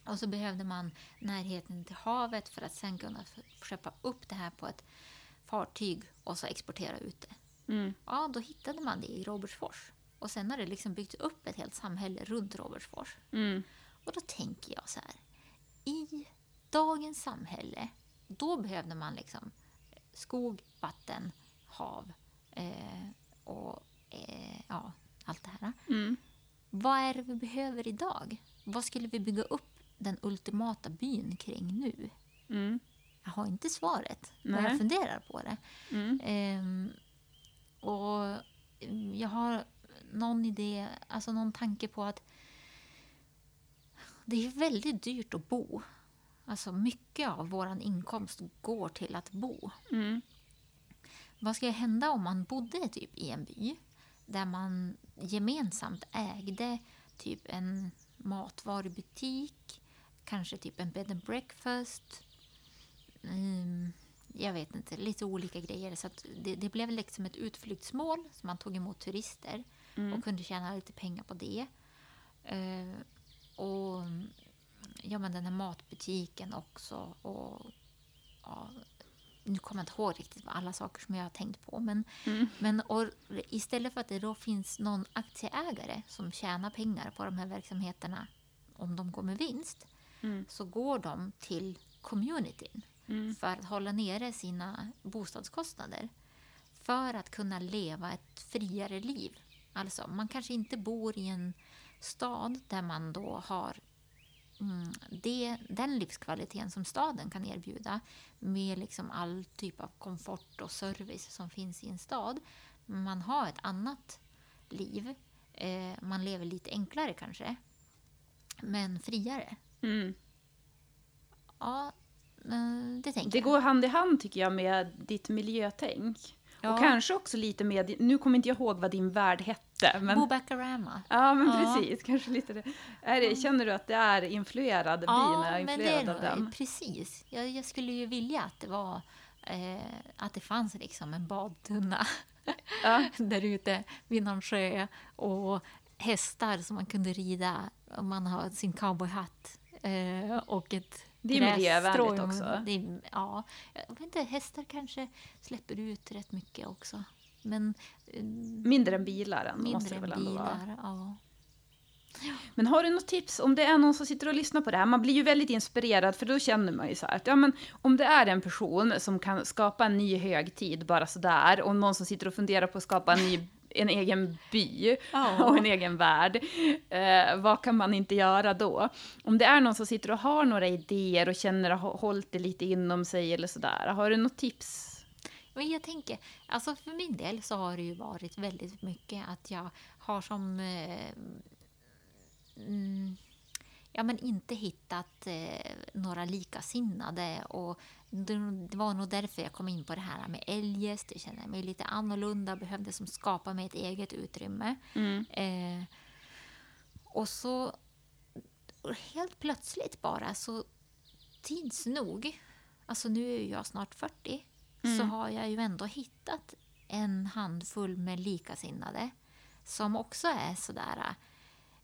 Och så behövde man närheten till havet för att sen kunna skeppa upp det här på ett fartyg och så exportera ut det. Mm. Ja, då hittade man det i Robertsfors. Och sen har det liksom byggts upp ett helt samhälle runt Robertsfors. Mm. Och då tänker jag så här. I dagens samhälle, då behövde man liksom skog, vatten, hav eh, och eh, ja, allt det här. Mm. Vad är det vi behöver idag? Vad skulle vi bygga upp den ultimata byn kring nu? Mm. Jag har inte svaret, men jag funderar på det. Mm. Ehm, och jag har någon idé, alltså någon tanke på att det är väldigt dyrt att bo. Alltså mycket av vår inkomst går till att bo. Mm. Vad ska hända om man bodde typ i en by där man gemensamt ägde typ en matvarubutik, kanske typ en bed and breakfast. Mm, jag vet inte, lite olika grejer. Så det, det, blev liksom ett utflyktsmål som man tog emot turister mm. och kunde tjäna lite pengar på det. Uh, och ja, men den här matbutiken också. Och, ja, nu kommer jag inte ihåg riktigt alla saker som jag har tänkt på. Men, mm. men och, istället för att det då finns någon aktieägare som tjänar pengar på de här verksamheterna om de går med vinst, mm. så går de till communityn mm. för att hålla nere sina bostadskostnader. För att kunna leva ett friare liv. Alltså, man kanske inte bor i en stad där man då har mm, det, den livskvaliteten som staden kan erbjuda med liksom all typ av komfort och service som finns i en stad. Man har ett annat liv. Eh, man lever lite enklare kanske, men friare. Mm. Ja, eh, det tänker Det går hand i hand tycker jag med ditt miljötänk. Ja. Och kanske också lite med, nu kommer inte jag ihåg vad din värld hette. Men... Bobacarama. Ja, men Ja. precis. Kanske lite det. Är det. Känner du att det är influerad? Byn är men det influerad är av den? precis. Jag, jag skulle ju vilja att det var eh, att det fanns liksom en badtunna Ja. där ute vid någon sjö och hästar som man kunde rida om man har sin cowboyhatt eh, och ett Det är miljövänligt också. Det är, ja, jag vet inte, hästar kanske släpper ut rätt mycket också. Men eh, Mindre än bilar än, måste mindre det än väl ändå vara. bilar. Ja. Men har du något tips om det är någon som sitter och lyssnar på det här? Man blir ju väldigt inspirerad för då känner man ju så här att ja, men om det är en person som kan skapa en ny högtid bara sådär och någon som sitter och funderar på att skapa en ny en egen by Ja. och en egen värld. Eh, vad kan man inte göra då? Om det är någon som sitter och har några idéer och känner att ha hållit det lite inom sig eller sådär. Har du något tips? Men jag tänker, alltså för min del så har det ju varit väldigt mycket att jag har som... Eh, mm, ja, men inte hittat eh, några likasinnade. Och det, var nog därför jag kom in på det här med eljest. Jag kände mig lite annorlunda, behövde som skapa mig ett eget utrymme. Eh, och så helt plötsligt bara så tids nog, alltså nu är jag snart 40, så har jag ju ändå hittat en handfull med likasinnade som också är sådär...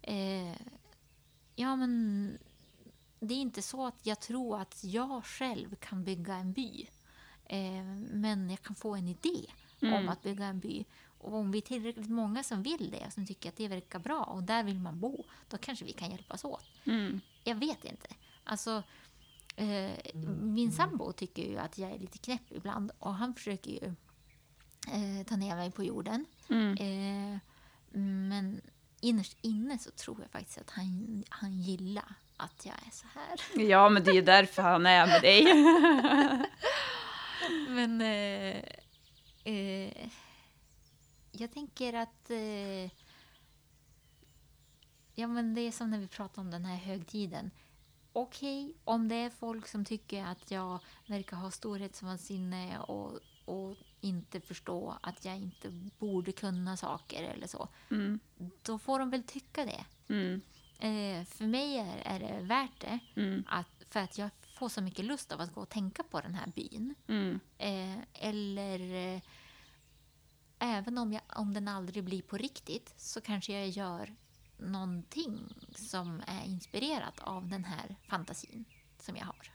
Eh, ja, men det är inte så att jag tror att jag själv kan bygga en by. Eh, men jag kan få en idé om att bygga en by. Och om vi är tillräckligt många som vill det, som tycker att det verkar bra och där vill man bo, då kanske vi kan hjälpas åt. Jag vet inte. Alltså, eh, min sambo tycker ju att jag är lite knäpp ibland och han försöker ju eh, ta ner mig på jorden. Eh, men innerst inne så tror jag faktiskt att han, han gillar att jag är så här. Ja, men det är ju därför han är med dig. Men eh, eh, jag tänker att eh, ja, men det är som när vi pratar om den här högtiden. Okej, om det är folk som tycker att jag verkar ha storhetsvansinne och, och inte förstå att jag inte borde kunna saker eller så. Mm. Då får de väl tycka det. Mm. Eh, för mig är, är det värt det. Mm. Att, för att jag får så mycket lust av att gå och tänka på den här byn. Mm. Eh, eller eh, även om, jag, om den aldrig blir på riktigt så kanske jag gör någonting som är inspirerat av den här fantasin som jag har.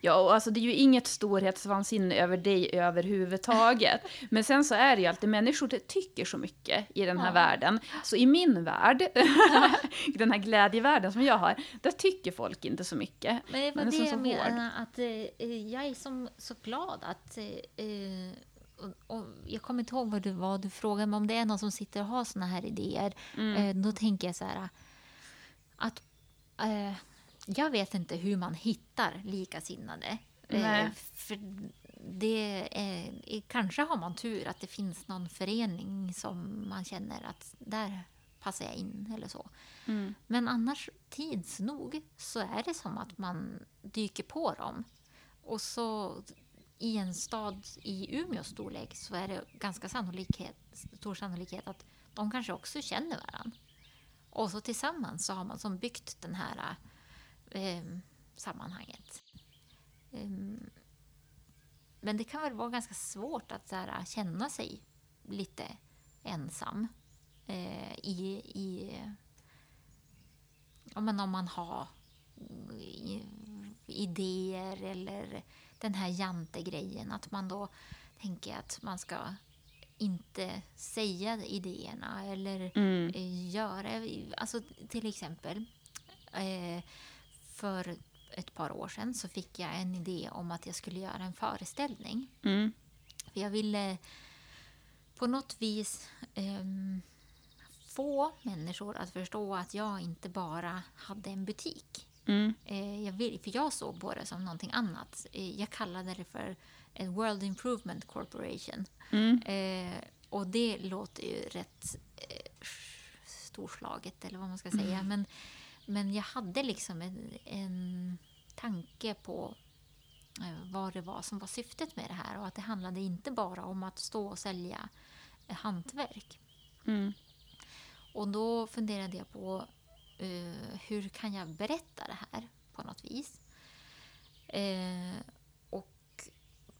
Ja, och alltså det är ju inget storhetsvansinne över dig överhuvudtaget. Men sen så är det ju alltid människor det tycker så mycket i den här Ja. världen. Så i min värld, den här glädjevärlden som jag har, där tycker folk inte så mycket. Men det var det jag menar, att eh, jag är som, så glad att... Eh, eh, och, och jag kommer inte ihåg vad du, vad du frågade, men om det är någon som sitter och har såna här idéer, Mm. eh, då tänker jag så här att eh, jag vet inte hur man hittar likasinnade. Nej. Eh, för det är, kanske har man tur att det finns någon förening som man känner att där passar jag in eller så. Mm. Men annars, tids nog, så är det som att man dyker på dem. Och så i en stad i Umeås storlek så är det ganska sannolikhet, stor sannolikhet att de kanske också känner varandra. Och så tillsammans så har man som byggt den här eh, sammanhanget. Ehm, men det kan väl vara ganska svårt att här, känna sig lite ensam eh, i, i men om man har i- idéer eller den här jantegrejen. Att man då tänker att man ska inte säga idéerna eller Mm. eh, göra... Alltså till exempel eh, för ett par år sedan så fick jag en idé om att jag skulle göra en föreställning. Mm. För jag ville på något vis ehm, få människor att förstå att jag inte bara hade en butik. Mm. Eh, jag vill, för jag såg på det som någonting annat. Eh, jag kallade det för en World Improvement Corporation. Mm. Eh, och det låter ju rätt eh, storslaget eller vad man ska säga. Men, men jag hade liksom en, en tanke på eh, vad det var som var syftet med det här. Och att det handlade inte bara om att stå och sälja eh, hantverk. Mm. och då funderade jag på eh, hur kan jag berätta det här på något vis. Eh, och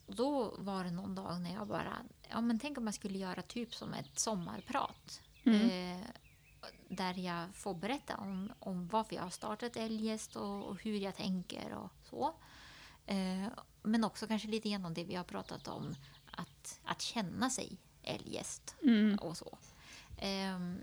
då var det någon dag när jag bara, ja men tänk om man skulle göra typ som ett sommarprat. Eh, där jag får berätta om, om varför jag har startat Eljest och, och hur jag tänker och så. Eh, men också kanske lite grann om det vi har pratat om, att, att känna sig eljest och så. Ehm,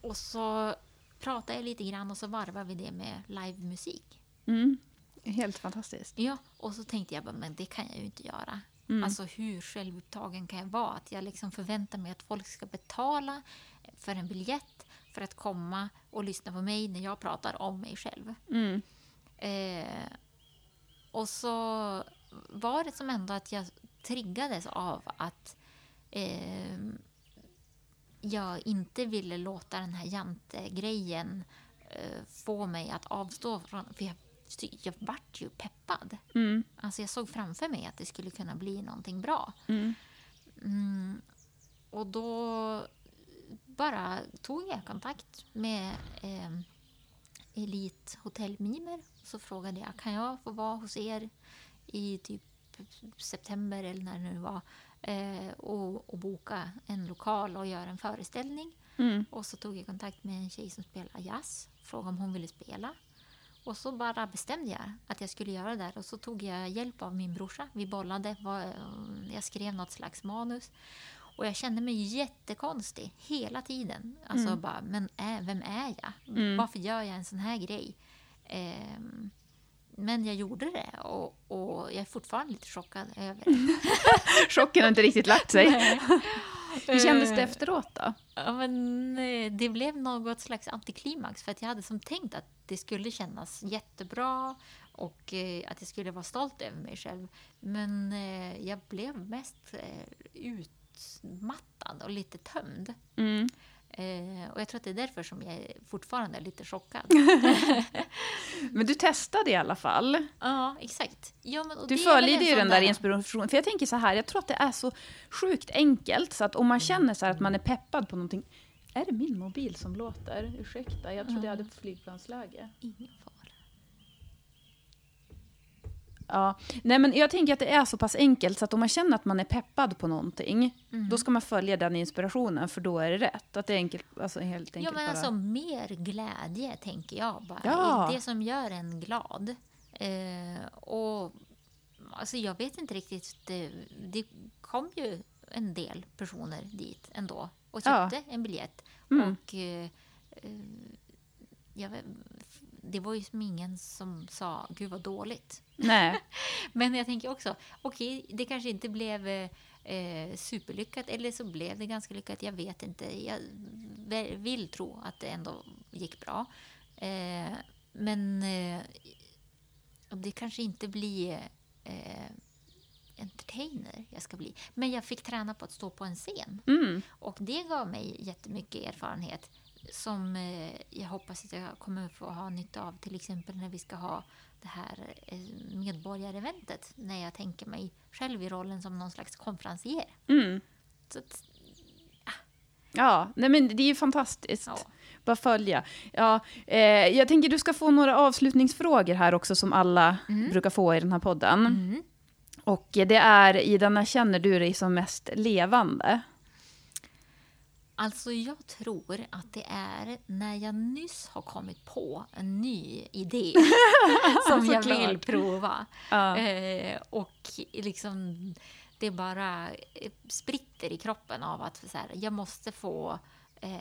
och så pratar jag lite grann och så varvar vi det med livemusik. Mm. Helt fantastiskt. Ja, och så tänkte jag bara, men det kan jag ju inte göra. Alltså hur självupptagen kan jag vara? Att jag liksom förväntar mig att folk ska betala för en biljett för att komma och lyssna på mig när jag pratar om mig själv. Mm. Eh, och så var det som ändå att jag triggades av att eh, jag inte ville låta den här jantegrejen eh, få mig att avstå från... För jag, jag vart ju peppad. Mm. Alltså jag såg framför mig att det skulle kunna bli någonting bra. Mm. Mm, och då bara tog jag kontakt med eh, Elit Hotell Mimer. Så frågade jag, kan jag få vara hos er i typ september eller när det nu var eh, och, och boka en lokal och göra en föreställning. Mm. Och så tog jag kontakt med en tjej som spelar jazz, frågade om hon ville spela. Och så bara bestämde jag att jag skulle göra det där och så tog jag hjälp av min brorsa. Vi bollade, vad- jag skrev något slags manus. Och jag kände mig jättekonstig hela tiden. Alltså bara, men är, vem är jag? Varför gör jag en sån här grej? Ehm, men jag gjorde det och, och jag är fortfarande lite chockad över det. Chocken har inte riktigt lagt sig. Hur kändes det Eh, efteråt då? Ja, men eh, det blev något slags antiklimax för att jag hade som tänkt att det skulle kännas jättebra och eh, att jag skulle vara stolt över mig själv. Men eh, jag blev mest eh, utmattad och lite tömd. Mm. Eh, och jag tror att det är därför som jag fortfarande är lite chockad. Men du testade i alla fall. ja, exakt. Ja, men, Du följde ju den där inspirationen. För jag tänker så här, jag tror att det är så sjukt enkelt så att om man känner så här att man är peppad på någonting. Är det min mobil som låter? Ursäkta, jag trodde jag hade flygplansläge. Ingen fara. Ja, nej men jag tänker att det är så pass enkelt så att om man känner att man är peppad på någonting, Mm. då ska man följa den inspirationen för då är det rätt. Att det är enkelt, alltså helt enkelt Ja, men bara... alltså mer glädje, tänker jag bara. Ja. Det som gör en glad. Eh, och alltså jag vet inte riktigt. Det, det kom ju en del personer dit ändå och Ja. köpte en biljett. Mm. Och eh, eh, jag det var ju som ingen som sa gud vad dåligt. Nej, Men jag tänker också, okej, det kanske inte blev eh, superlyckat eller så blev det ganska lyckat. Jag vet inte. Jag vill tro att det ändå gick bra. Eh, men eh, det kanske inte blir eh, entertainer jag ska bli. Men jag fick träna på att stå på en scen. mm. Och det gav mig jättemycket erfarenhet som eh, jag hoppas att jag kommer få ha nytta av till exempel när vi ska ha det här eh, medborgareventet när jag tänker mig själv i rollen som någon slags konferencier. Mm. Så att, Ja, nej men det är ju fantastiskt. ja. Bara följa. Ja, eh, jag tänker du ska få några avslutningsfrågor här också som alla brukar få i den här podden. Mm. Och det är, Ida, när känner du dig som mest levande? Alltså jag tror att det är när jag nyss har kommit på en ny idé som jag vill prova. Ja. Eh, och liksom det bara eh, spritter i kroppen av att så här, jag måste få eh,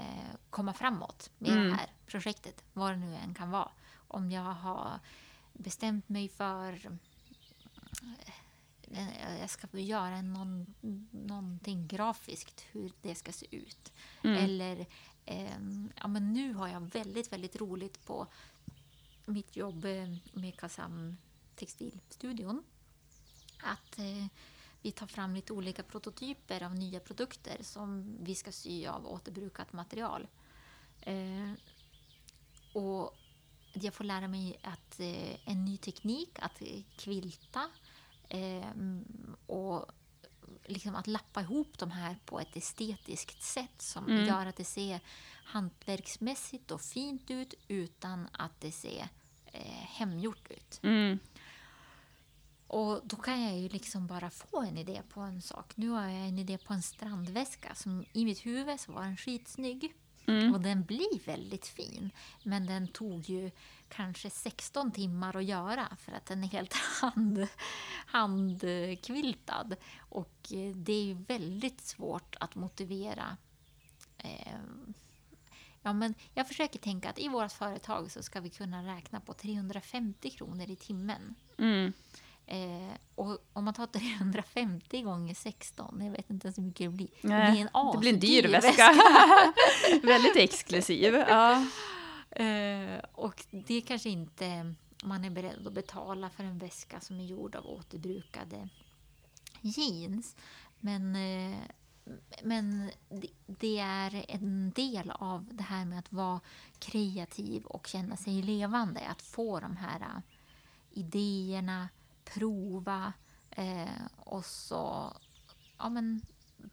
komma framåt med Mm. det här projektet, vad det nu än kan vara. Om jag har bestämt mig för eh, jag ska göra någon, någonting grafiskt, hur det ska se ut. Mm. Eller ehm, ja, men nu har jag väldigt, väldigt roligt på mitt jobb eh, med Kasam Textilstudion. Att eh, vi tar fram lite olika prototyper av nya produkter som vi ska sy av återbrukat material. Eh, och jag får lära mig att eh, en ny teknik att eh, kvilta eh, och liksom att lappa ihop de här på ett estetiskt sätt som gör att det ser hantverksmässigt och fint ut utan att det ser eh, hemgjort ut. Mm. Och då kan jag ju liksom bara få en idé på en sak. Nu har jag en idé på en strandväska som i mitt huvud så var den skitsnygg. Och den blir väldigt fin. Men den tog ju kanske 16 timmar att göra för att den är helt hand, handkviltad. Och eh, det är ju väldigt svårt att motivera eh, Ja, men jag försöker tänka att i vårt företag så ska vi kunna räkna på 350 kronor i timmen. Mm. Eh, och om man tar 350 gånger 16, jag vet inte ens hur mycket det blir. Nej, det blir en det blir en dyr asdyr väska. Väldigt exklusiv. Ja. Eh, och det är kanske inte man är beredd att betala för en väska som är gjord av återbrukade jeans. Men, eh, men det, det är en del av det här med att vara kreativ och känna sig levande. Att få de här eh, idéerna, prova eh, och så ja, men,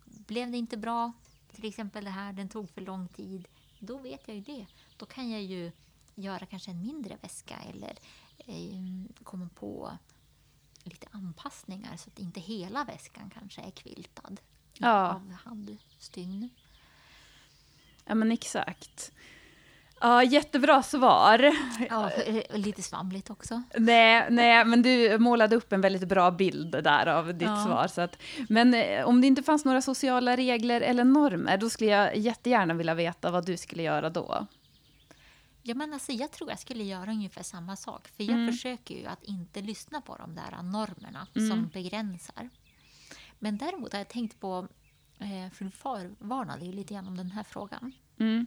blev det inte bra, till exempel det här, den tog för lång tid, då vet jag ju det. Då kan jag ju göra kanske en mindre väska eller eh, komma på lite anpassningar så att inte hela väskan kanske är kviltad Ja. av handstygn. ja, men exakt. Ja, jättebra svar. Ja, eh, lite svamligt också. Nej, nej, men du målade upp en väldigt bra bild där av ditt Ja. svar. Så att, men eh, om det inte fanns några sociala regler eller normer, då skulle jag jättegärna vilja veta vad du skulle göra då. Ja, men alltså, jag tror jag skulle göra ungefär samma sak. För jag Mm. försöker ju att inte lyssna på de där normerna som begränsar. Men däremot har jag tänkt på, eh, för du förvarnade ju lite grann om den här frågan. Mm.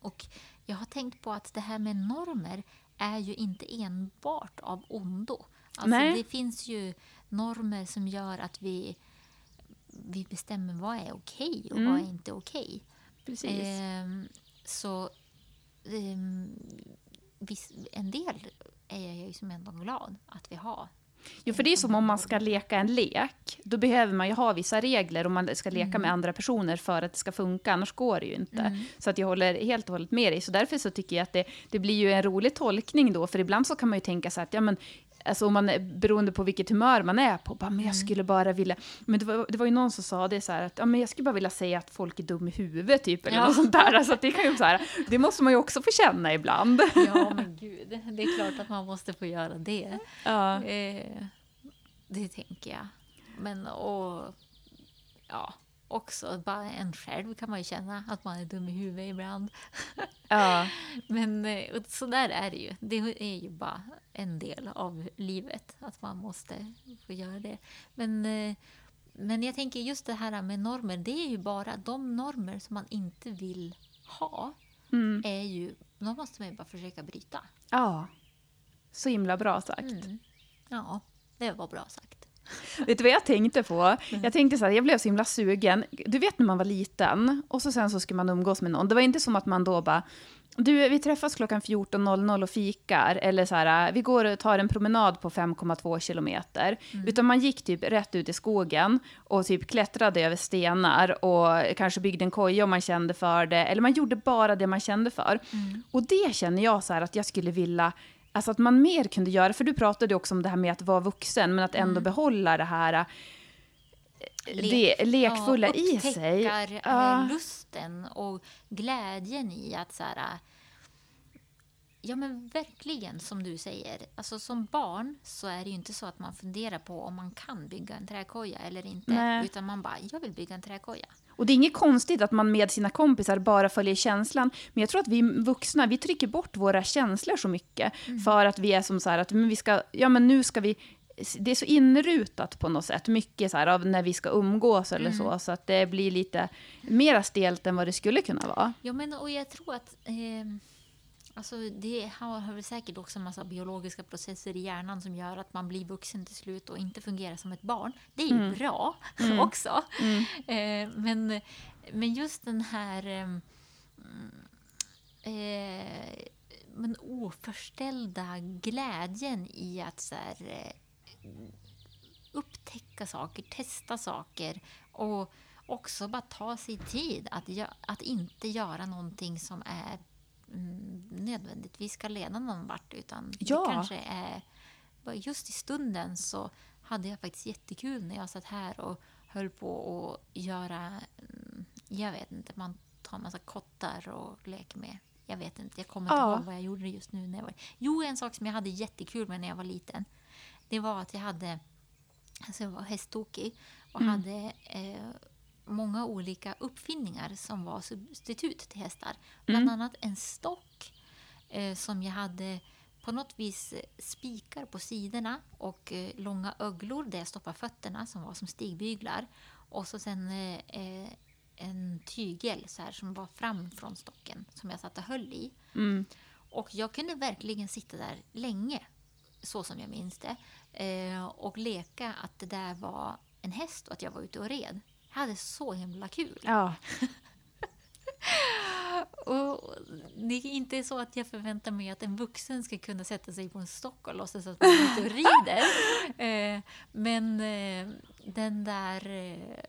Och jag har tänkt på att det här med normer är ju inte enbart av ondo. Alltså Nej. det finns ju normer som gör att vi, vi bestämmer vad är okej och Mm. vad är inte okej. Precis. Ehm, så ehm, en del är jag ju som ändå glad att vi har. Jo, för det är som om man ska leka en lek. Då behöver man ju ha vissa regler om man ska leka med andra personer för att det ska funka, annars går det ju inte. Så att jag håller helt och hållet med dig. Så därför så tycker jag att det, det blir ju en rolig tolkning då, för ibland så kan man ju tänka så att, ja men, Alltså om man beroende på vilket humör man är på, bara, men jag skulle bara vilja... Men det var, det var ju någon som sa det så här att ja, men jag skulle bara vilja säga att folk är dum i huvudet, typ, eller Ja. något sånt där. Alltså det, kan ju så här, det måste man ju också få känna ibland. Ja, men gud. Det är klart att man måste få göra det. Ja. Eh, det tänker jag. Men och, ja, också bara en själv kan man ju känna att man är dum i huvudet ibland. Ja. Men eh, så där är det ju. Det är ju bara en del av livet att man måste få göra det. Men, eh, men jag tänker just det här med normer, det är ju bara de normer som man inte vill ha. Mm. Är ju, de måste man ju bara försöka bryta. ja. Så himla bra sagt. Mm. Ja, det var bra sagt. Vet du vad jag tänkte på? Jag tänkte så här, jag blev så himla sugen. Du vet när man var liten och så sen så skulle man umgås med någon. Det var inte som att man då bara, du vi träffas klockan 14.00 och fikar. Eller så här, vi går och tar en promenad på 5,2 kilometer. Utan man gick typ rätt ut i skogen och typ klättrade över stenar och kanske byggde en koja om man kände för det. Eller man gjorde bara det man kände för. Och det känner jag så här att jag skulle vilja Alltså att man mer kunde göra, för du pratade också om det här med att vara vuxen, men att ändå behålla det här eh, det lekfulla i sig. Upptäckar Ja. eh, lusten och glädjen i att så här, Ja men verkligen som du säger. Alltså som barn så är det ju inte så att man funderar på om man kan bygga en träkoja eller inte. Nej. Utan man bara, jag vill bygga en träkoja. Och det är inget konstigt att man med sina kompisar bara följer känslan. Men jag tror att vi vuxna, vi trycker bort våra känslor så mycket. För att vi är som så här att men vi ska, ja men nu ska vi, det är så inrutat på något sätt. Mycket så här av när vi ska umgås eller så. Så att det blir lite mera stelt än vad det skulle kunna vara. Ja men och jag tror att eh, Alltså det har, har väl säkert också en massa biologiska processer i hjärnan som gör att man blir vuxen till slut och inte fungerar som ett barn. Det är ju bra också. Eh, men, men just den här eh, eh, men oförställda glädjen i att så här, eh, upptäcka saker, testa saker och också bara ta sig tid att, att inte göra någonting som är mm, nödvändigtvis ska leda någon vart utan Ja. det kanske är just i stunden så hade jag faktiskt jättekul när jag satt här och höll på att göra, mm, jag vet inte, man tar en massa kottar och leker med. Jag vet inte, jag kommer inte Ja. ihåg vad jag gjorde just nu. När jag var... Jo, en sak som jag hade jättekul med när jag var liten. Det var att jag hade, alltså jag var hästtokig och hade eh, många olika uppfinningar som var substitut till hästar. Bland annat en stock eh, som jag hade på något vis eh, spikar på sidorna och eh, långa öglor där jag stoppade fötterna som var som stigbyglar. Och så sen eh, eh, en tygel så här, som var fram från stocken som jag satt och höll i. Mm. Och jag kunde verkligen sitta där länge, så som jag minns det, eh, och leka att det där var en häst och att jag var ute och red. Hade så himla kul. Ja. Och det är inte så att jag förväntar mig att en vuxen ska kunna sätta sig på en stock och låtsas att man är ute och rider. Eh, men eh, den där eh,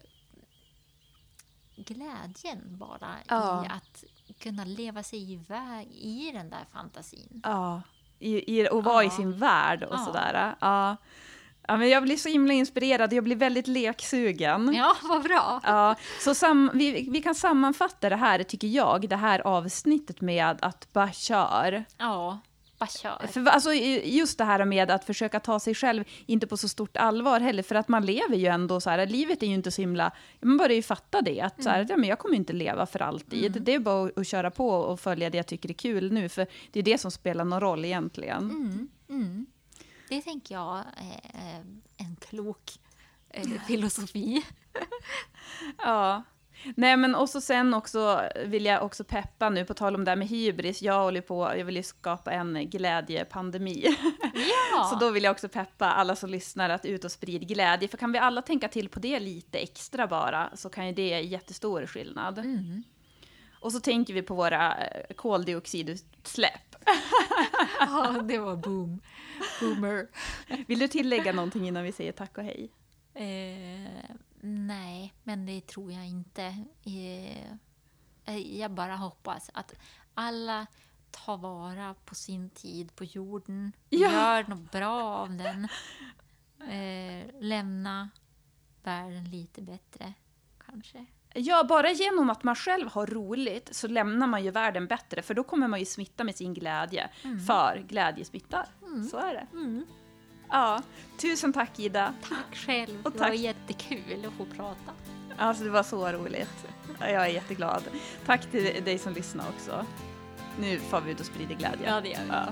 glädjen bara Ja. i att kunna leva sig iväg i den där fantasin. Ja, i, i, och vara i Ja. sin värld och Ja. sådär. Ja. Ja, men jag blir så himla inspirerad, jag blir väldigt leksugen. Ja, vad bra! Ja, så sam, vi, vi kan sammanfatta det här, tycker jag, det här avsnittet med att bara kör. Ja. För, alltså, just det här med att försöka ta sig själv inte på så stort allvar heller, för att man lever ju ändå så här, livet är ju inte så himla, man börjar ju fatta det, att så här, ja, men jag kommer inte leva för alltid. Det är bara att, att köra på och följa det jag tycker är kul nu, för det är det som spelar någon roll egentligen. Mm, mm. Det tänker jag är eh, en klok eh, filosofi. Ja. Nej men och så sen också vill jag också peppa nu på tal om det här med hybris. Jag håller på, jag vill ju skapa en glädjepandemi. Ja, Så då vill jag också peppa alla som lyssnar att ut och sprid glädje. För kan vi alla tänka till på det lite extra bara så kan ju det ge jättestor skillnad. Mm. Och så tänker vi på våra eh, koldioxidutsläpp. ja, det var boom. Boomer. Vill du tillägga någonting innan vi säger tack och hej? Eh, nej, men det tror jag inte. Eh, eh, jag bara hoppas att alla tar vara på sin tid på jorden. Ja. Gör något bra av den. Eh, lämna världen lite bättre, kanske. Ja, bara genom att man själv har roligt så lämnar man ju världen bättre, för då kommer man ju smitta med sin glädje. För glädje smittar. Så är det. Mm. Ja, tusen tack Ida. Tack själv. Och Det var tack. jättekul att få prata. Alltså det var så roligt. Jag är jätteglad. Tack till dig som lyssnar också. Nu får vi ut och sprider glädje. Ja, det gör vi. Ja.